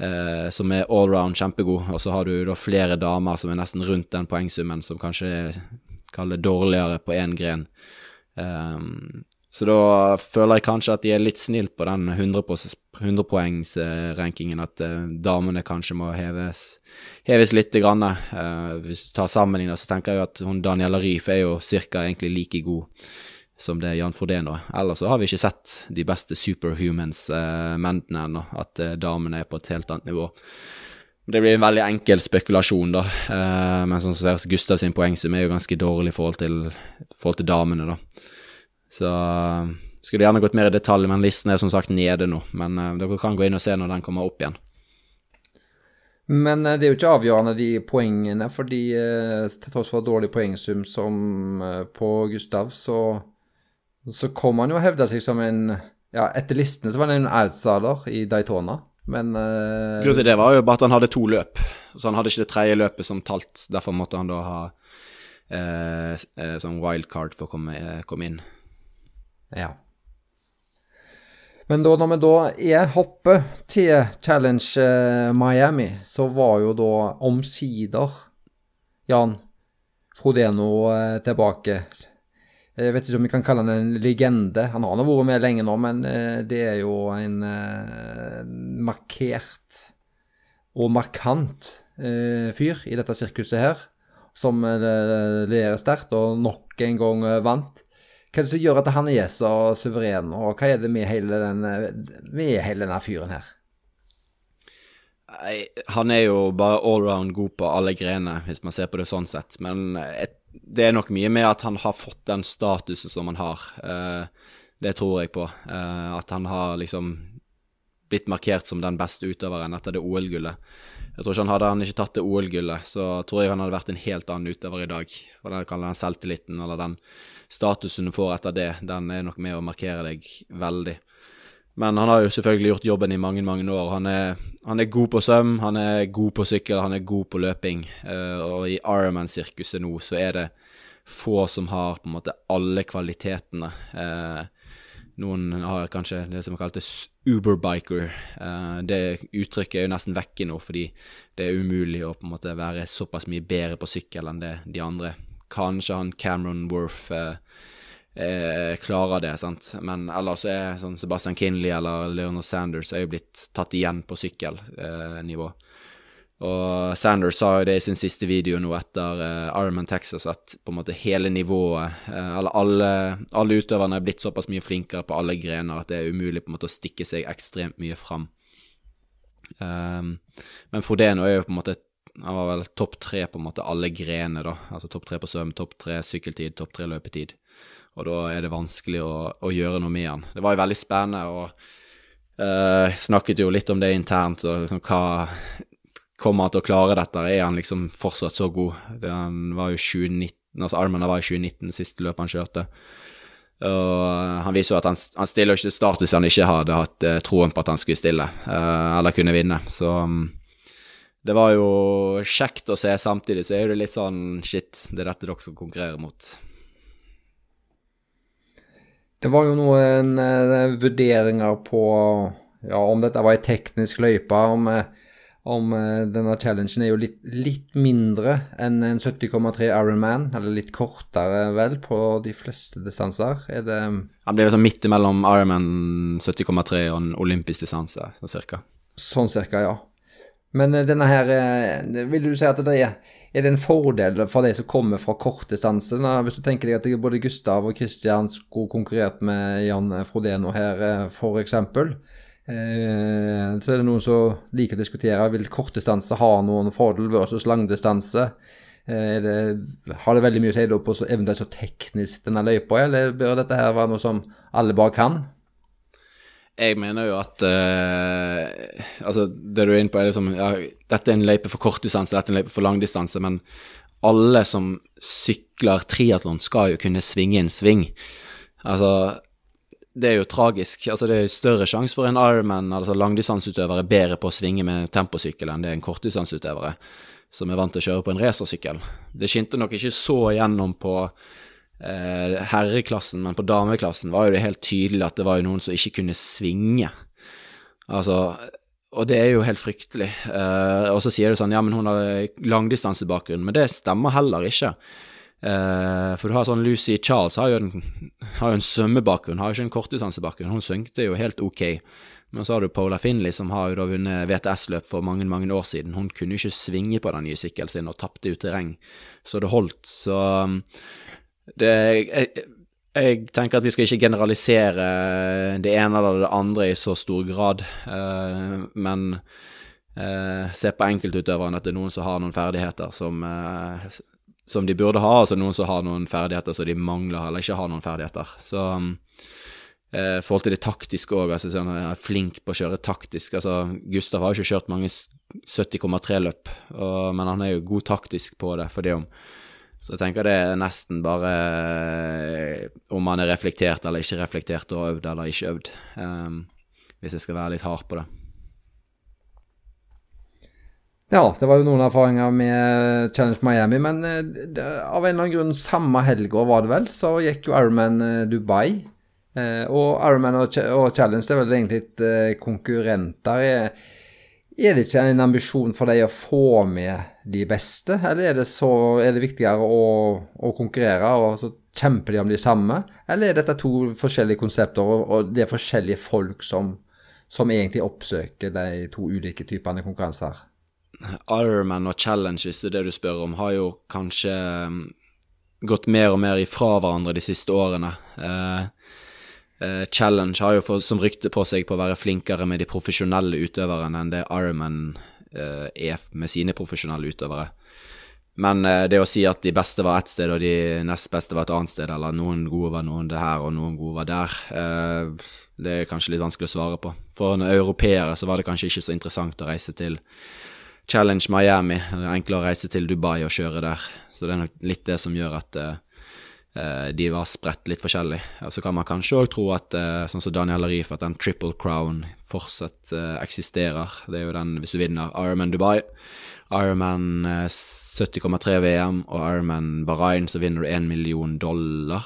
eh, som er allround kjempegod, og så har du da flere damer som er nesten rundt den poengsummen, som kanskje er kaller dårligere på én gren. Um, så da føler jeg kanskje at de er litt snille på den 100-poengsrankingen, at uh, damene kanskje må heves, heves litt. Grann. Uh, hvis du tar sammenligner, så tenker jeg jo at hun Daniela Ryf er jo ca. egentlig like god som det er Jan Frodeno. Ellers så har vi ikke sett de beste superhumans-mennene eh, ennå, at eh, damene er på et helt annet nivå. Det blir en veldig enkel spekulasjon, da. Eh, men sånn som ser Gustav sin poengsum er jo ganske dårlig i forhold til, forhold til damene, da. Så skulle gjerne gått mer i detalj, men listen er som sagt nede nå. Men dere kan gå inn og se når den kommer opp igjen. Men det er jo ikke avgjørende, de poengene, fordi til tross for dårlig poengsum som på Gustav, så så kom han jo og hevda seg som en Ja, etter listene så var han en outsider i Daytona, men uh, Grunnen til det var jo bare at han hadde to løp, så han hadde ikke det tredje løpet som talt. Derfor måtte han da ha uh, uh, sånn wildcard for å komme, komme, inn. Ja. Men da, når vi da er hopper til Challenge Miami, så var jo da omsider Jan Frodeno tilbake. Jeg vet ikke om vi kan kalle han en legende. Han har nå vært med lenge nå, men eh, det er jo en uh, markert og markant fyr i dette sirkuset her. Som leder sterkt og nok en gang vant. Hva er det som gjør at han er så suveren, og hva er det med hele, den, med hele denne fyren her? Han er jo bare allround god på alle grener, hvis man ser på det sånn sett. Men et det er nok mye med at han har fått den statusen som han har. Uh, det tror jeg på. Uh, at han har liksom blitt markert som den beste utøveren etter det OL-gullet. Jeg tror ikke han Hadde han ikke tatt det OL-gullet, så tror jeg han hadde vært en helt annen utøver i dag. For den, den selvtilliten eller den statusen du får etter det, den er nok med å markere deg veldig. Men han har jo selvfølgelig gjort jobben i mange mange år. Han er, han er god på søm, han er god på sykkel, han er god på løping. Uh, og i Ironman-sirkuset nå så er det få som har på en måte alle kvalitetene. Uh, noen har kanskje det som er kalt uberbiker. Uh, det uttrykket er jo nesten vekke nå, fordi det er umulig å på en måte være såpass mye bedre på sykkel enn det de andre. Kanskje han Cameron Worth uh, eh, klarer det, sant. Men ellers er sånn Sebastian Kinley eller Leonard Sanders er jo blitt tatt igjen på sykkelnivå. Eh, og Sanders sa jo det i sin siste video nå etter eh, Ironman Texas, at på en måte hele nivået, uh, eller alle, alle utøverne er blitt såpass mye flinkere på alle grener at det er umulig på en måte å stikke seg ekstremt mye fram. Um, men Frodeno er jo på en måte Han var vel topp tre på en måte alle grener, da. Altså topp tre på svøm, topp tre sykkeltid, topp tre løpetid. Og da er det vanskelig å, å gjøre noe med han. Det var jo veldig spennende, og uh, snakket jo litt om det internt, og liksom, hva kommer han til å klare dette? Er han liksom fortsatt så god? Han var jo 2019, altså Armen var i 2019, siste løpet han kjørte. Og han viser jo at han, han stiller ikke til start hvis han ikke hadde hatt uh, troen på at han skulle stille, uh, eller kunne vinne. Så um, det var jo kjekt å se. Samtidig så er det litt sånn shit, det er dette dere som konkurrerer mot. Det var jo noen eh, vurderinger på ja, om dette var ei teknisk løype. Om, eh, om eh, denne challengen er jo litt, litt mindre enn en 70,3 Ironman, eller litt kortere vel, på de fleste distanser. Er det Han blir sånn midt mellom Ironman 70,3 og en olympisk distanse, sånn cirka. Sånn cirka, ja. Men eh, denne her eh, Vil du si at det er, er det en fordel for de som kommer fra kortdistanse? Hvis du tenker deg at både Gustav og Kristian skulle konkurrert med Jan Frodeno her, eh, f.eks. Så er det noen som liker å diskutere vil kortdistanse ha noen fordel versus langdistanse. Det, har det veldig mye å si på så eventuelt så teknisk denne løypa, eller bør dette her være noe som alle bare kan? Jeg mener jo at uh, Altså, det du er inne på, er liksom ja, Dette er en løype for kortdistanse, dette er en løype for langdistanse, men alle som sykler triatlon, skal jo kunne svinge en sving. Altså, det er jo tragisk. Altså, det er større sjanse for en Ironman, altså langdistanseutøver, er bedre på å svinge med temposykkel enn det er en kortdistanseutøvere som er vant til å kjøre på en racersykkel. Det skinte nok ikke så igjennom på herreklassen, men på dameklassen var jo det helt tydelig at det var jo noen som ikke kunne svinge. Altså, og det er jo helt fryktelig. Eh, og så sier du sånn, ja, men hun har langdistansebakgrunn, men det stemmer heller ikke. Eh, for du har sånn Lucy Charles har jo en, har jo en svømmebakgrunn, har jo ikke en kortdistansebakgrunn. Hun svømte jo helt ok. Men så har du Paula Finley, som har jo da vunnet VTS-løp for mange mange år siden. Hun kunne jo ikke svinge på den nye sykkelen sin og tapte ut terreng, så det holdt. Så det, jeg, jeg, tenker at vi skal ikke generalisere det ene eller det andre i så stor grad, uh, men uh, se på enkeltutøverne at det er noen som har noen ferdigheter som, uh, som de burde ha, altså noen som har noen ferdigheter som de mangler eller ikke har noen ferdigheter. Så um, forhold til det taktiske òg, altså sånn, jeg er flink på å kjøre taktisk. altså Gustav har jo ikke kjørt mange 70,3-løp, men han er jo god taktisk på det. fordi om så jeg tenker det er nesten bare eh, om man er reflektert eller ikke reflektert og øvd eller ikke øvd, um, hvis jeg skal være litt hard på det. Ja, det var jo noen erfaringer med Challenge Miami, men eh, av en eller annen grunn samme helga var det vel, så gikk jo Ironman eh, Dubai. Og Ironman og, Challenge det er vel egentlig litt konkurrenter. Er, er det ikke en ambisjon for deg å få med de beste, eller er det, så, er det viktigere å, å, konkurrere og så kjemper de om de samme? Eller er dette to forskjellige konsepter, og, og det er forskjellige folk som, som egentlig oppsøker de to ulike typene konkurranser? Ironman og Challenge, hvis det du spør om, har jo kanskje mm, gått mer og mer ifra hverandre de siste årene. Eh, Uh, Challenge har jo for, som rykte på seg på å være flinkere med de profesjonelle utøverne enn det Ironman er med sine profesjonelle utøvere. Men uh, det å si at de beste var ett sted og de nest beste var et annet sted, eller noen gode var noen det her og noen gode var der, det er kanskje litt vanskelig å svare på. For en europeere så var det kanskje ikke så interessant å reise til Challenge Miami. Det er enklere å reise til Dubai og kjøre der. Så det er nok litt det som gjør at Eh, de var spredt litt forskjellig. Og så kan man kanskje òg tro at, eh, sånn som Daniel Arif, at den triple crown fortsatt eh, eksisterer. Det er jo den hvis du vinner Ironman Dubai, Ironman 70,3 VM og Ironman Bahrain, så vinner du 1 million dollar.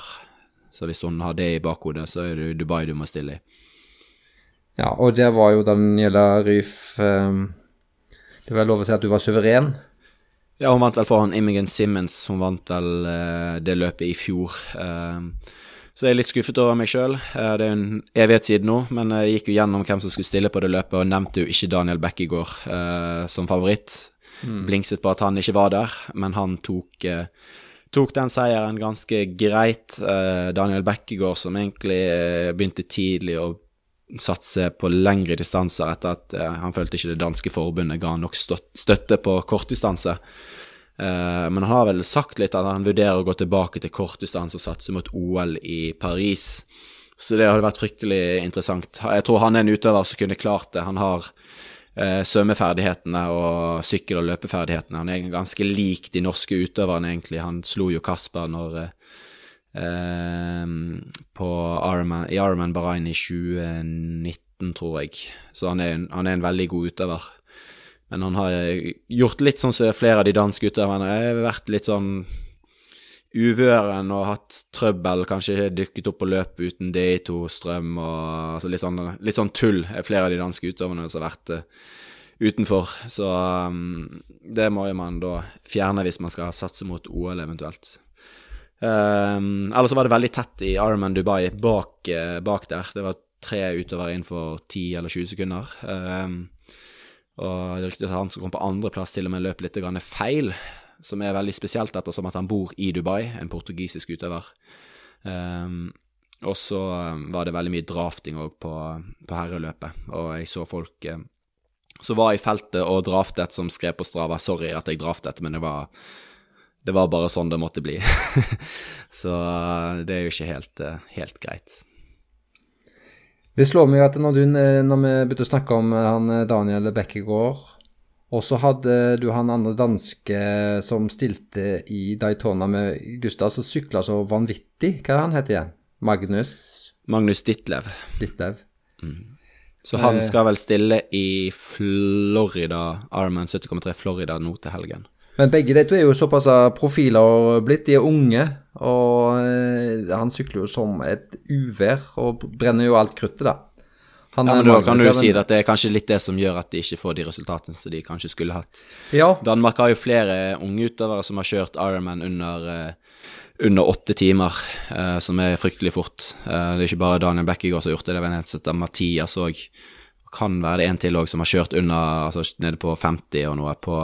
Så hvis hun har det i bakhodet, så er det Dubai du må stille i. Ja, og det var jo Daniela Ryf Det var lov å si at du var suveren? Ja, hun vant vel foran Imogen Simmons. Hun vant vel uh, det løpet i fjor. Uh, så jeg er litt skuffet over meg sjøl. Eh, det er en evighet siden nå, men jeg gikk jo gjennom hvem som skulle stille på det løpet, og nevnte jo ikke Daniel Bekkegård som favoritt. Mm. Blingset på at han ikke var der, men han tok, tok den seieren ganske greit. Daniel Bekkegård, som egentlig begynte tidlig å satse på lengre distanser etter at eh, han følte ikke det danske forbundet ga nok støtte på kortdistanse. Eh, men han har vel sagt litt at han vurderer å gå tilbake til kortdistanse og satse mot OL i Paris. Så det hadde vært fryktelig interessant. Jeg tror han er en utøver som kunne klart det. Han har eh, svømmeferdighetene og sykkel- og løpeferdighetene. Han er ganske lik de norske utøverne, egentlig. Han slo jo Kasper når uh, på Ironman, i Ironman Bahrain i 2019, tror jeg. Så han er, en, han er en veldig god utøver. Men han har gjort litt sånn som flere av de danske utøverne. Har vært litt sånn uvøren og hatt trøbbel, kanskje dykket opp på løp uten DI2-strøm og altså litt, sånn, litt sånn tull er flere av de danske utøverne som har vært uh, utenfor. Så um, det må man da fjerne hvis man skal satse mot OL eventuelt. Um, ellers så var det veldig tett i Ironman Dubai bak, uh, bak der. Det var tre utover innenfor 10 eller 20 sekunder. Um, og det ryktes at han som kom på andreplass, til og med løp litt feil, som er veldig spesielt ettersom at han bor i Dubai, en portugisisk utøver. Um, og så var det veldig mye drafting òg på, på, herreløpet, og jeg så folk um, som var i feltet og draftet, som skrev på Strava 'sorry at jeg draftet', men det var, det var bare sånn det måtte bli. så uh, det er jo ikke helt, uh, helt greit. Det slår meg at når, du, når vi begynte å snakke om eh, han eh, Daniel Bekkegård, og så hadde du han andre danske som stilte i Daytona med Gustav, som sykla så vanvittig. Hva er han het igjen? Magnus? Magnus Ditlev. Ditlev. Mm. Så han eh. skal vel stille i Florida, Ironman 70,3 Florida nå til helgen. Men begge de to er jo såpass profiler blitt. De er unge. Og eh, han sykler jo som et uvær og brenner jo alt kruttet, da. Han ja, men Da kan du jo si at det er kanskje litt det som gjør at de ikke får de resultatene som de kanskje skulle hatt. Ja. Danmark har jo flere unge utøvere som har kjørt Ironman under, uh, under åtte timer, uh, som er fryktelig fort. Uh, det er ikke bare Daniel Bekkegård som har gjort det, det er en som heter Mathias òg. Kan være det en til òg som har kjørt under, altså nede på 50 og noe på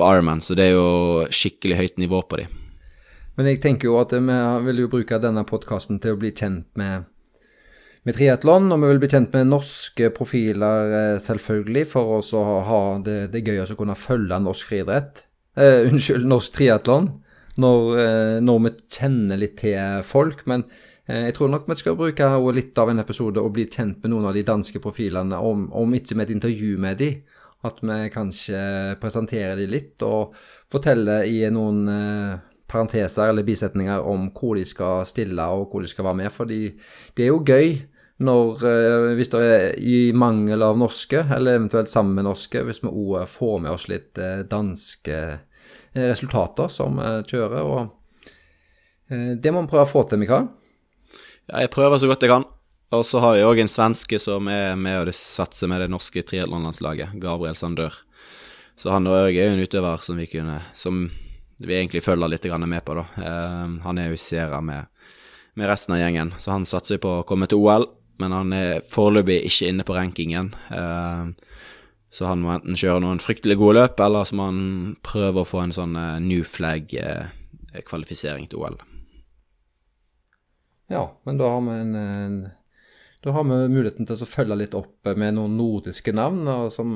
på Ironman, så det er jo skikkelig høyt nivå på de. Men jeg tenker jo at vi vil jo bruke denne podkasten til å bli kjent med, med triatlon, og vi vil bli kjent med norske profiler, eh, selvfølgelig, for å ha det, det gøy å kunne følge norsk friidrett. Eh, unnskyld, norsk triatlon. Når, uh, når, vi kjenner litt til folk. Men uh, jeg tror nok vi skal bruke litt av en episode og bli kjent med noen av de danske profilene, om, om ikke med et intervju med de, at vi kanskje presenterer de litt og forteller i noen eh, parenteser eller bisetninger om hvor de skal stille og hvor de skal være med. Fordi det er jo gøy når, eh, hvis det er i mangel av norske, eller eventuelt sammen med norske, hvis vi òg får med oss litt eh, danske resultater som kjører. og det må vi prøve å få til, Mikael. Jeg prøver så godt jeg kan. Og så har vi òg en svenske som er med og satser med det norske triatlonlandslaget, Gabriel Sandør. Så han òg er jo en utøver som vi kunne Som vi egentlig følger litt med på, da. Uh, han er jo i Sierra med, med, resten av gjengen, så han satser på å komme til OL. Men han er foreløpig ikke inne på rankingen. Uh, så han må enten kjøre noen fryktelig gode løp, eller så må han prøve å få en sånn uh, new flag-kvalifisering til OL. Ja, men da har vi en, en da har vi muligheten til å følge litt opp med noen nordiske navn. Og, som,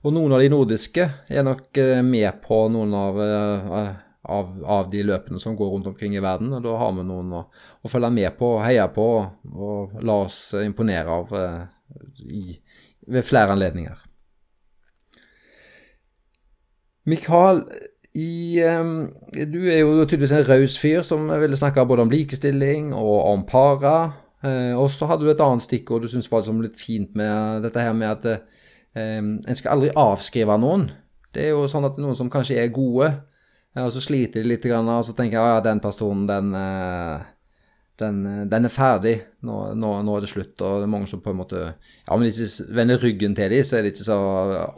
og noen av de nordiske er nok eh, med på noen av, eh, av, av, de løpene som går rundt omkring i verden. Og da har vi noen å, å følge med på, heie på og la oss imponere av eh, i, ved flere anledninger. Mikael, i, du er jo tydeligvis en raus fyr som ville snakke både om likestilling og om para. Eh, og så hadde du et annet stikkord du syntes var liksom litt fint med dette her med at eh, en skal aldri avskrive noen. Det er jo sånn at noen som kanskje er gode, eh, og så sliter de litt, og så tenker jeg ja, den personen, den, den, den er ferdig. Nå, nå, nå, er det slutt. Og det er mange som på en måte Ja, men ikke vender ryggen til dem, så er de ikke så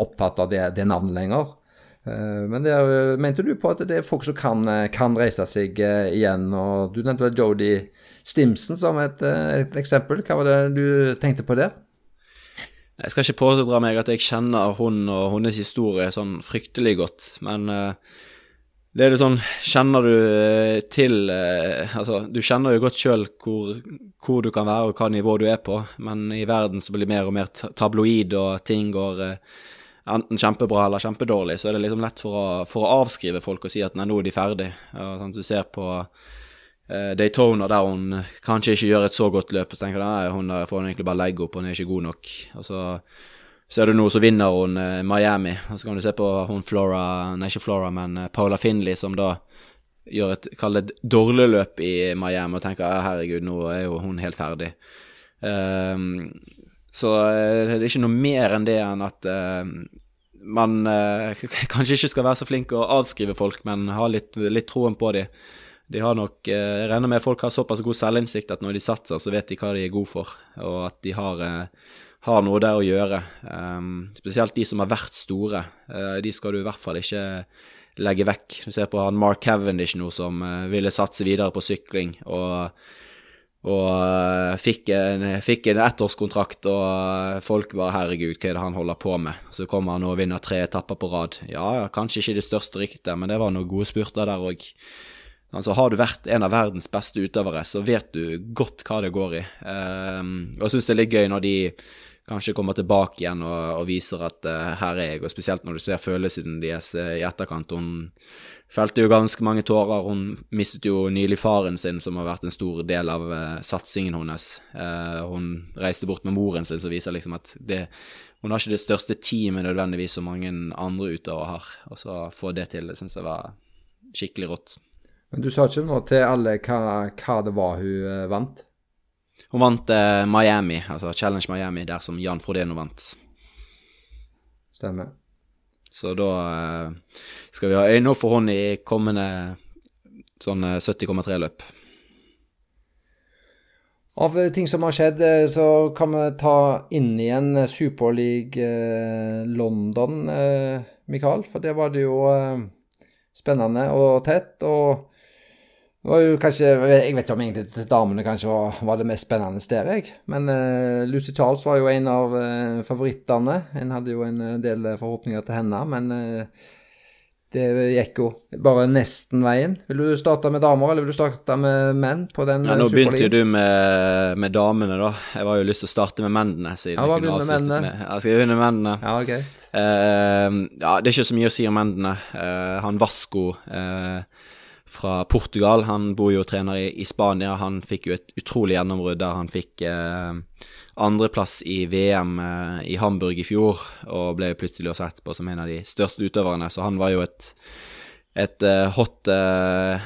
opptatt av det, det navnet lenger. Eh, men er, mente du på at det er folk som kan, kan reise seg igjen, og du nevnte vel Jodie Stimson som et, eh, et, eksempel. Hva var det du tenkte på der? Jeg skal ikke pådra meg at jeg kjenner hun og hennes historie sånn fryktelig godt, men det er det sånn Kjenner du til Altså, du kjenner jo godt sjøl hvor, hvor, du kan være og hva nivå du er på, men i verden så blir det mer og mer tabloid, og ting går enten kjempebra eller kjempedårlig, så er det liksom lett for å, for å avskrive folk og si at nei, nå er de ferdig. Og, sånn, du ser på uh, Daytona der hun kanskje ikke gjør et så godt løp, så tenker du nei, hun der får hun egentlig bare legge opp, hun er ikke god nok. Og så ser du nå, så vinner hun uh, Miami. Og så kan du se på hun Flora, nei ikke Flora, men uh, Paula Finley, som da gjør et, kall det dårlig løp i Miami, og tenker herregud, nå er jo hun helt ferdig. Um, så eh, det er ikke noe mer enn det enn at uh, man uh, kanskje ikke skal være så flink å avskrive folk, men ha litt, litt troen på dem. De har nok, Jeg regner med folk har såpass god selvinnsikt at når de satser, så vet de hva de er gode for, og at de har, har noe der å gjøre. Um, spesielt de som har vært store. Uh, de skal du i hvert fall ikke legge vekk. Du ser på han Mark Cavendish nå som ville satse videre på sykling. og og uh, fikk en, fikk en ettårskontrakt, og uh, folk bare 'herregud, hva er det han holder på med?' Så kommer han og vinner tre etapper på rad. Ja, kanskje ikke det største riktige, men det var noen gode spurter der òg. Altså, har du vært en av verdens beste utøvere, så vet du godt hva det går i. Um, og jeg syns det er litt gøy når de kanskje kommer tilbake igjen og, og viser at uh, her er jeg, og spesielt når du ser følelsene deres i etterkant. Hun felte jo ganske mange tårer. Hun mistet jo nylig faren sin, som har vært en stor del av uh, satsingen hennes. Uh, hun reiste bort med moren sin, som viser liksom at det, hun har ikke det største teamet nødvendigvis som mange andre utøvere har. Og så få det til, det syns jeg var skikkelig rått. Men du sa ikke noe til alle hva, hva det var hun uh, vant? Hun vant Miami, altså Challenge Miami, der som Jan Frodeno vant. Stemmer. Så da eh, skal vi ha øyne opp for henne i kommende sånn 70,3-løp. Eh, Av ting som har skjedd, eh, så kan vi ta inn igjen Superleague London, Mikael. For det var det jo spennende og tett. og kanskje, Jeg vet ikke om egentlig damene kanskje var, var det mest spennende der, jeg. Men uh, Lucy Charles var jo en av uh, favorittene. En hadde jo en eh, del forhåpninger til henne, men uh, det gikk jo bare nesten veien. Vil du starte med damer, eller vil du starte med menn på den ja, Nå begynte jo du med, med, damene, da. Jeg var jo lyst til å starte med mennene. siden ja, jeg kunne med mennene. Med. Jeg skal begynne med mennene. Ja, greit. ja, det er ikke så mye å si om mennene. han Vasco fra Portugal. Han bor jo og trener i, i, Spania. Han fikk jo et utrolig gjennombrudd der han fikk eh, andreplass i VM eh, i Hamburg i fjor, og ble plutselig sett på som en av de største utøverne. Så han var jo et, et eh, hot, uh,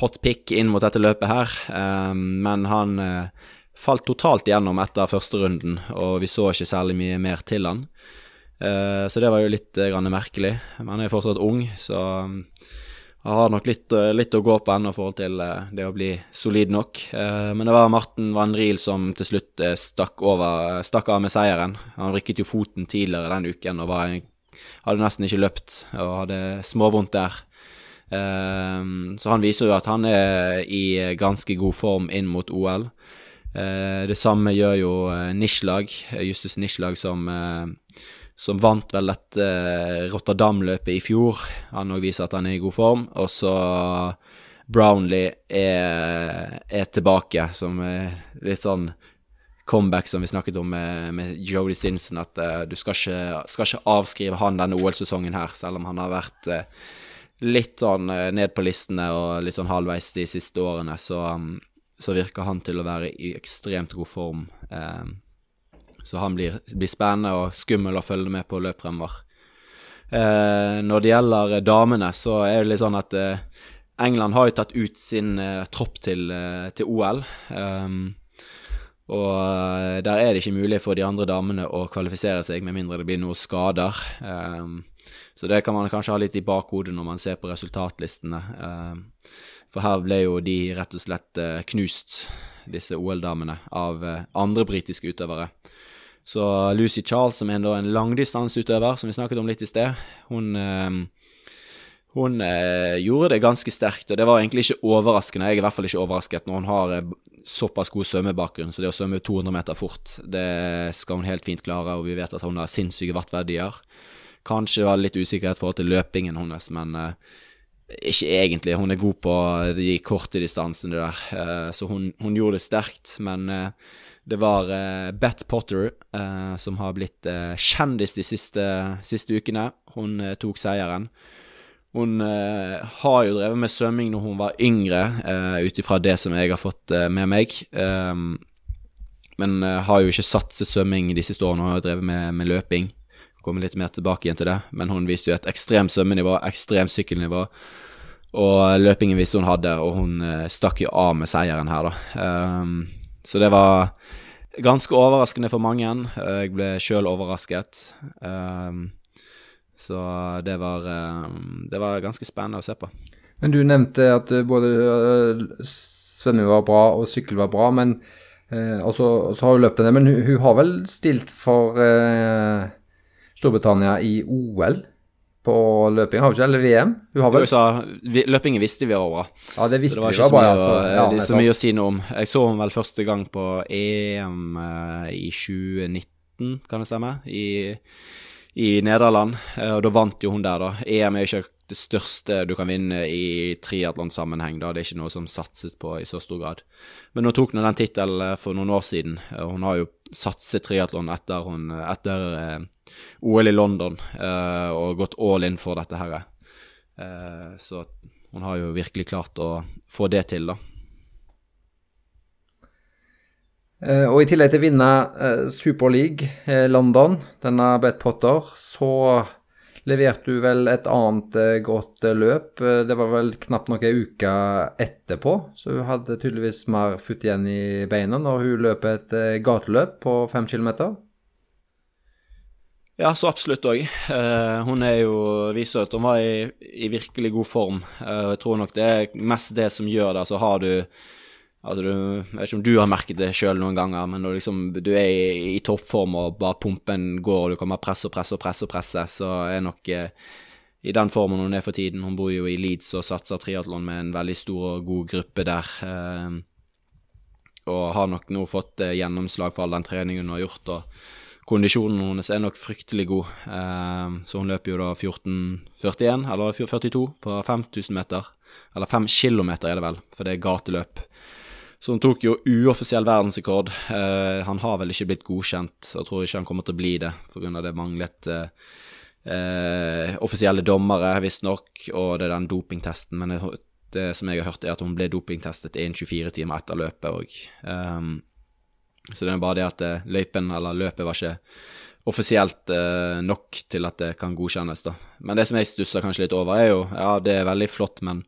hot pick inn mot dette løpet her. Um, men han uh, falt totalt igjennom etter første runden, og vi så ikke særlig mye mer til han. så det var jo litt merkelig. Men han er fortsatt ung, så jeg har nok litt, eh, litt, å gå på ennå i forhold til eh, det å bli solid nok. Eh, men det var Marten Van Riel som til slutt stakk, over, stakk av med seieren. Han rykket jo foten tidligere den uken og var, hadde nesten ikke løpt og hadde småvondt der. Så han viser jo at han er i ganske god form inn mot OL. Det samme gjør jo Nislag, Justus Nislag, som som vant vel dette eh, Rotterdam-løpet i fjor. Han òg viser at han er i god form. Og så Brownlee er, er, tilbake, som er litt sånn comeback som vi snakket om med, med Jody Stinson, at uh, du skal ikke, skal ikke, avskrive han denne OL-sesongen her, selv om han har vært uh, litt sånn uh, ned på listene og litt sånn halvveis de siste årene, så, um, så virker han til å være i ekstremt god form. Um, så han blir, blir, spennende og skummel å følge med på løp fremover. Eh, når det gjelder damene, så er det litt sånn at eh, England har jo tatt ut sin eh, tropp til, eh, til OL. Um, og eh, der er det ikke mulig for de andre damene å kvalifisere seg, med mindre det blir noen skader. Um, så det kan man kanskje ha litt i bakhodet når man ser på resultatlistene. Um, for her ble jo de rett og slett knust, disse OL-damene, av andre britiske utøvere. Så Lucy Charles, som er en, langdistanseutøver, som vi snakket om litt i sted, hun, eh, hun eh, gjorde det ganske sterkt. Og det var egentlig ikke overraskende. Jeg er i hvert fall ikke overrasket når hun har eh, såpass god svømmebakgrunn. Så det å svømme 200 meter fort, det skal hun helt fint klare. Og vi vet at hun har sinnssyke wattverdier. Kanskje var det litt usikkerhet i forhold til løpingen hennes, men ikke egentlig. Hun er god på de korte distansene der, så hun, hun gjorde det sterkt. Men Det var uh, Beth Potter uh, som har blitt uh, kjendis de siste, siste ukene. Hun tok seieren. Hun har jo drevet med svømming når hun var yngre, uh, ut ifra det som jeg har fått med meg. Um, men har jo ikke satset svømming de siste årene, og har drevet med, med løping. Kommer litt mer tilbake igjen til det, men hun viste jo et ekstremt svømmenivå, ekstremt sykkelnivå. Og løpingen visste hun hadde, og hun stakk jo av med seieren her, da. Um, så det var ganske overraskende for mange. Jeg ble sjøl overrasket. Um, så det var, um, det var ganske spennende å se på. Men du nevnte at både uh, svømming var bra og sykkel var bra, men og så har hun løpt den, men hun, hun, har vel stilt for uh, Storbritannia i OL? på løping, har du ikke? Eller VM? Hun har vel sa, vi, Løpingen visste vi var bra. Ja, det visste det var vi var bra. Altså. Ja, det er så mye å si noe om. Jeg så henne vel første gang på EM uh, i 2019, kan det stemme? I, i Nederland. Uh, og da vant jo hun der, da. EM er jo ikke det største du kan vinne i triatlonsammenheng. Det er ikke noe som satses på i så stor grad. Men hun tok nå den tittelen eh, for noen år siden. Hun har jo satset triatlon etter, hun, etter eh, OL i London eh, og gått all in for dette her. Eh, så hun har jo virkelig klart å få det til, da. Eh, og i tillegg til å vinne eh, Super League London, denne Bet Potter, så leverte du vel et annet eh, godt eh, løp. Eh, det var vel knapt noen uke etterpå, så hun hadde tydeligvis mer futt igjen i beina når hun løp et gateløp på fem kilometer. Ja, så absolutt òg. Hun er jo viser at hun var i, i virkelig god form. Uh, jeg tror nok det er mest det som gjør det. Så har du Altså, du, jeg vet ikke om du har merket det sjøl noen ganger, men når liksom, du er i, i, toppform og bare pumpen går, og du kan bare presse og presse og presse, og presse, så er nok eh, i den formen hun er for tiden. Hun bor jo i Leeds og satser triatlon med en veldig stor og god gruppe der. Eh, og har nok nå fått eh, gjennomslag for all den treningen hun har gjort. og Kondisjonen hennes er nok fryktelig god, eh, så hun løper jo da 14,41 eller 42 på 5000 meter. Eller 5 kilometer er det vel, for det er gateløp. Så han tok jo uoffisiell verdensrekord. Eh, han har vel ikke blitt godkjent, og tror ikke han kommer til å bli det pga. det manglet eh, eh, offisielle dommere, visstnok, og det er den dopingtesten. Men det, det, som jeg har hørt, er at hun ble dopingtestet innen 24 timer etter løpet òg. Um, så det er bare det at eh, løypen, eller løpet, var ikke offisielt eh, nok til at det kan godkjennes, da. Men det som jeg stusser kanskje litt over, er jo Ja, det er veldig flott, men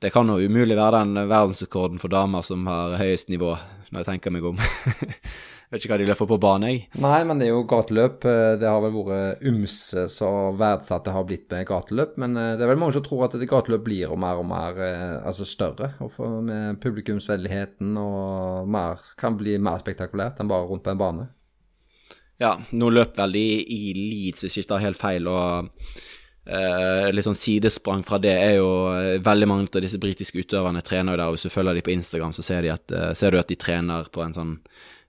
det kan jo umulig være den verdensrekorden for damer som har høyest nivå, når jeg tenker meg om. Vet ikke hva de løper på bane, jeg. Nei, men det er jo gateløp. Eh, det har vel vært ymse så verdsatt det har blitt med gateløp. Men eh, det er vel mange som tror at gateløp blir mer og mer eh, altså større. Og med publikumsvennligheten og mer, kan bli mer spektakulært enn bare rundt på en bane. Ja, nå løp vel de i Leeds, hvis jeg ikke tar helt feil. og Uh, litt sånn sidesprang fra det er jo uh, Veldig mange av disse britiske utøverne trener jo der. og Hvis du følger dem på Instagram, så ser, at, uh, ser, du at de trener på en sånn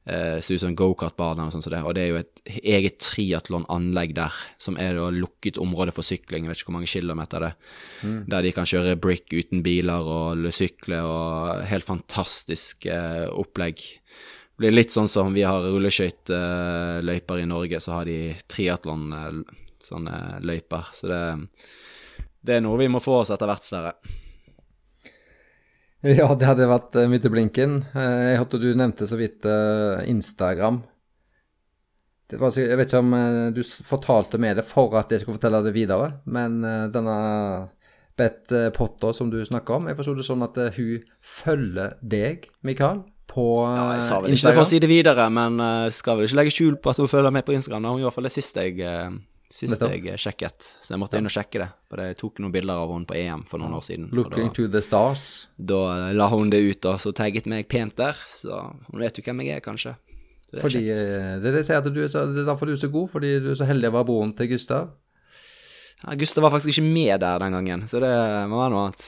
Ser ut som en gokartbane og sånn som det. Og det er jo et eget triatlonanlegg der, som er da lukket område for sykling. Jeg vet ikke hvor mange kilometer det er. Mm. Der de kan kjøre brick uten biler og sykle og helt fantastisk opplegg. Det blir litt sånn som vi har rulleskøyteløyper i Norge, så har de triatlon sånne løyper. Så det, det, er noe vi må få oss etter hvert, Sverre. Ja, det hadde vært uh, midt i blinken. Uh, jeg hørte du nevnte så vidt uh, Instagram. Var, jeg vet ikke om du fortalte med det for at jeg skulle fortelle det videre, men denne Beth Potter som du snakker om, jeg forsto det sånn at hun følger deg, Mikael, på Instagram? Ja, jeg sa vel ikke det for å si det videre, men skal vel ikke legge skjul på at hun følger med på Instagram. Hun i hvert fall det siste jeg Sist jeg sjekket, så jeg måtte inn og sjekke det. For jeg tok noen bilder av henne på EM for noen år siden. Looking da, to the stars. Da la hun det ut, og så tagget meg pent der. Så hun vet jo hvem jeg er, kanskje. Det er fordi, eh, det er at du er så, det er derfor du er så god, fordi du er så heldig å være broren til Gustav? Ja, Gustav var faktisk ikke med der den gangen, så det må være noe annet.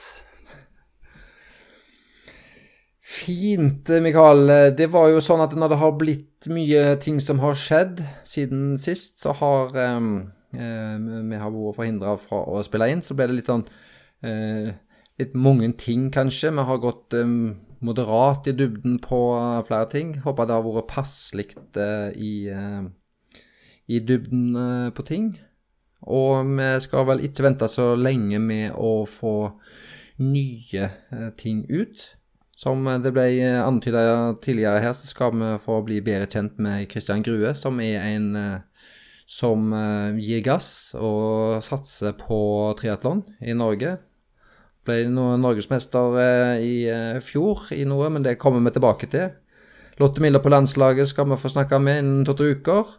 Fint, Mikael. Det var jo sånn at når det har blitt mye ting som har skjedd siden sist, så har um, vi har vært forhindra fra å spille inn. Så ble det litt sånn uh, Litt mange ting, kanskje. Vi har gått um, moderat i dybden på flere ting. Håper det har vært passelig i, i dybden på ting. Og vi skal vel ikke vente så lenge med å få nye ting ut. Som det ble antyda tidligere her, så skal vi få bli bedre kjent med Kristian Grue, som er en som gir gass og satser på triatlon i Norge. Ble norgesmester i fjor i noe, men det kommer vi tilbake til. Lotte Miller på landslaget skal vi få snakke med innen to uker.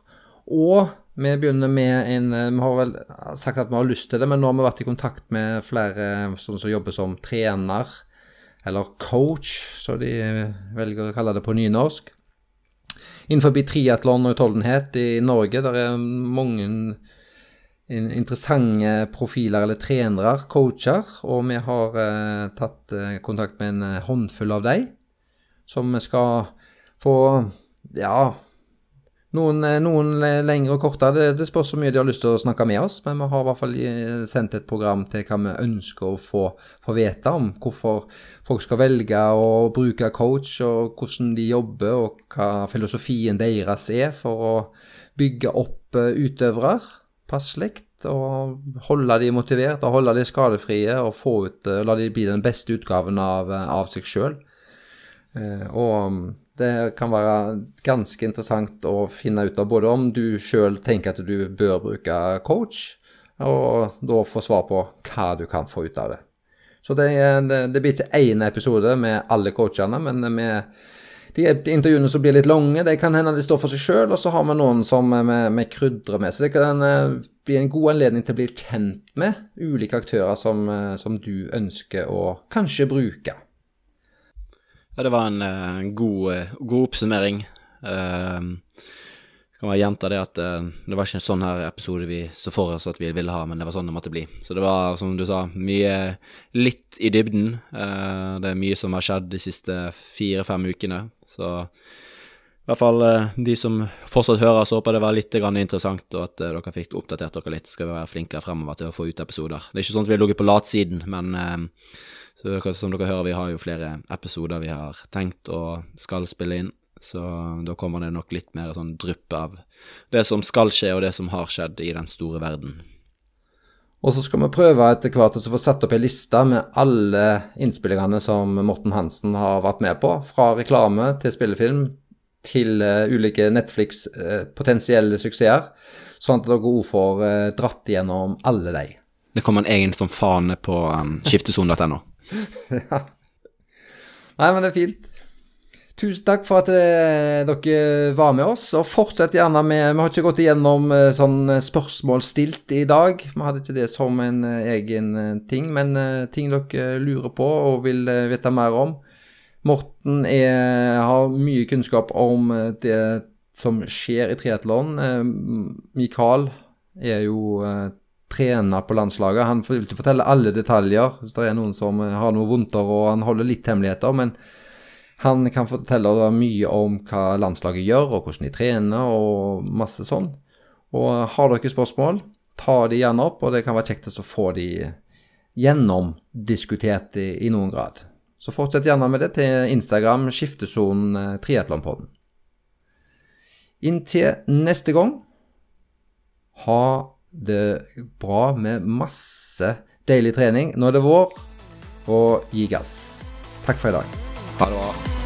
Og vi begynner med en Vi har vel sagt at vi har lyst til det, men nå har vi vært i kontakt med flere som jobber som trener eller coach, som de velger å kalle det på nynorsk. Innenfor triatlon og utholdenhet i Norge, der er mange interessante profiler eller trenere, coacher, og vi har eh, tatt eh, kontakt med en håndfull av dem, som vi skal få ja, noen, eh, noen lengre og kortere. Det, det spørs så mye de har lyst til å snakke med oss, men vi har i hvert fall eh, sendt et program til hva vi ønsker å få, få vite om. Hvorfor folk skal velge å bruke coach, og hvordan de jobber, og hva filosofien deres er for å bygge opp eh, utøvere passelig. Og holde de motivert, og holde de skadefrie, og få ut, la de bli den beste utgaven av, av seg sjøl. Og det kan være ganske interessant å finne ut av både om du sjøl tenker at du bør bruke coach, og da få svar på hva du kan få ut av det. Så det, det, det blir ikke én episode med alle coachene, men med de, intervjuene som blir litt lange, det kan hende de står for seg sjøl, og så har vi noen som vi krydrer med. Så det kan eh, bli en god anledning til å bli kjent med ulike aktører som, eh, som du ønsker å kanskje bruke. Ja, det var en, en eh, god, eh, god, oppsummering. Uh, kan bare gjenta det at uh, det var ikke en sånn her episode vi så for oss at vi ville ha, men det var sånn det måtte bli. Så det var, som du sa, mye litt i dybden. Uh, det er mye som har skjedd de siste fire-fem ukene. Så i hvert fall de som fortsatt hører, så håper det var litt interessant, og at dere fikk oppdatert dere litt. Skal vi være flinkere fremover til å få ut episoder. Det er ikke sånn at vi har ligget på latsiden, men så som dere hører, vi har jo flere episoder vi har tenkt og skal spille inn. Så da kommer det nok litt mer sånn drypp av det som skal skje, og det som har skjedd i den store verden. Og så skal vi prøve etter hvert å få satt opp ei liste med alle innspillingene som Morten Hansen har vært med på. Fra reklame til spillefilm til uh, ulike Netflix uh, potensielle suksesser. Sånn at dere òg får uh, dratt igjennom alle de. Det kommer en egen som fane på um, skifteson.no. ja. Nei, men det er fint. Tusen takk for at eh, dere var med oss, og fortsett gjerne med Vi har ikke gått igjennom eh, sånn eh, spørsmål stilt i dag. Vi hadde ikke det som en eh, egen eh, ting, men eh, ting dere lurer på og vil vite mer om. Morten er, har mye kunnskap om det som skjer i triatlon. Mikael er jo trener på landslaget. Han vil ikke fortelle alle detaljer hvis det er noen som eh, har noe vondter og han holder litt hemmeligheter. Men han kan fortelle mye om hva landslaget gjør, og hvordan de trener, og masse sånn. Og har dere spørsmål, ta de gjerne opp, og det kan være kjekt å få de gjennomdiskutert i, i noen grad. Så fortsett gjerne med det til Instagram, skiftesonen eh, triatlonpodden. Inntil neste gang, ha det bra med masse deilig trening. Nå er det vår, og gi gass. Takk for i dag. Ha det bra.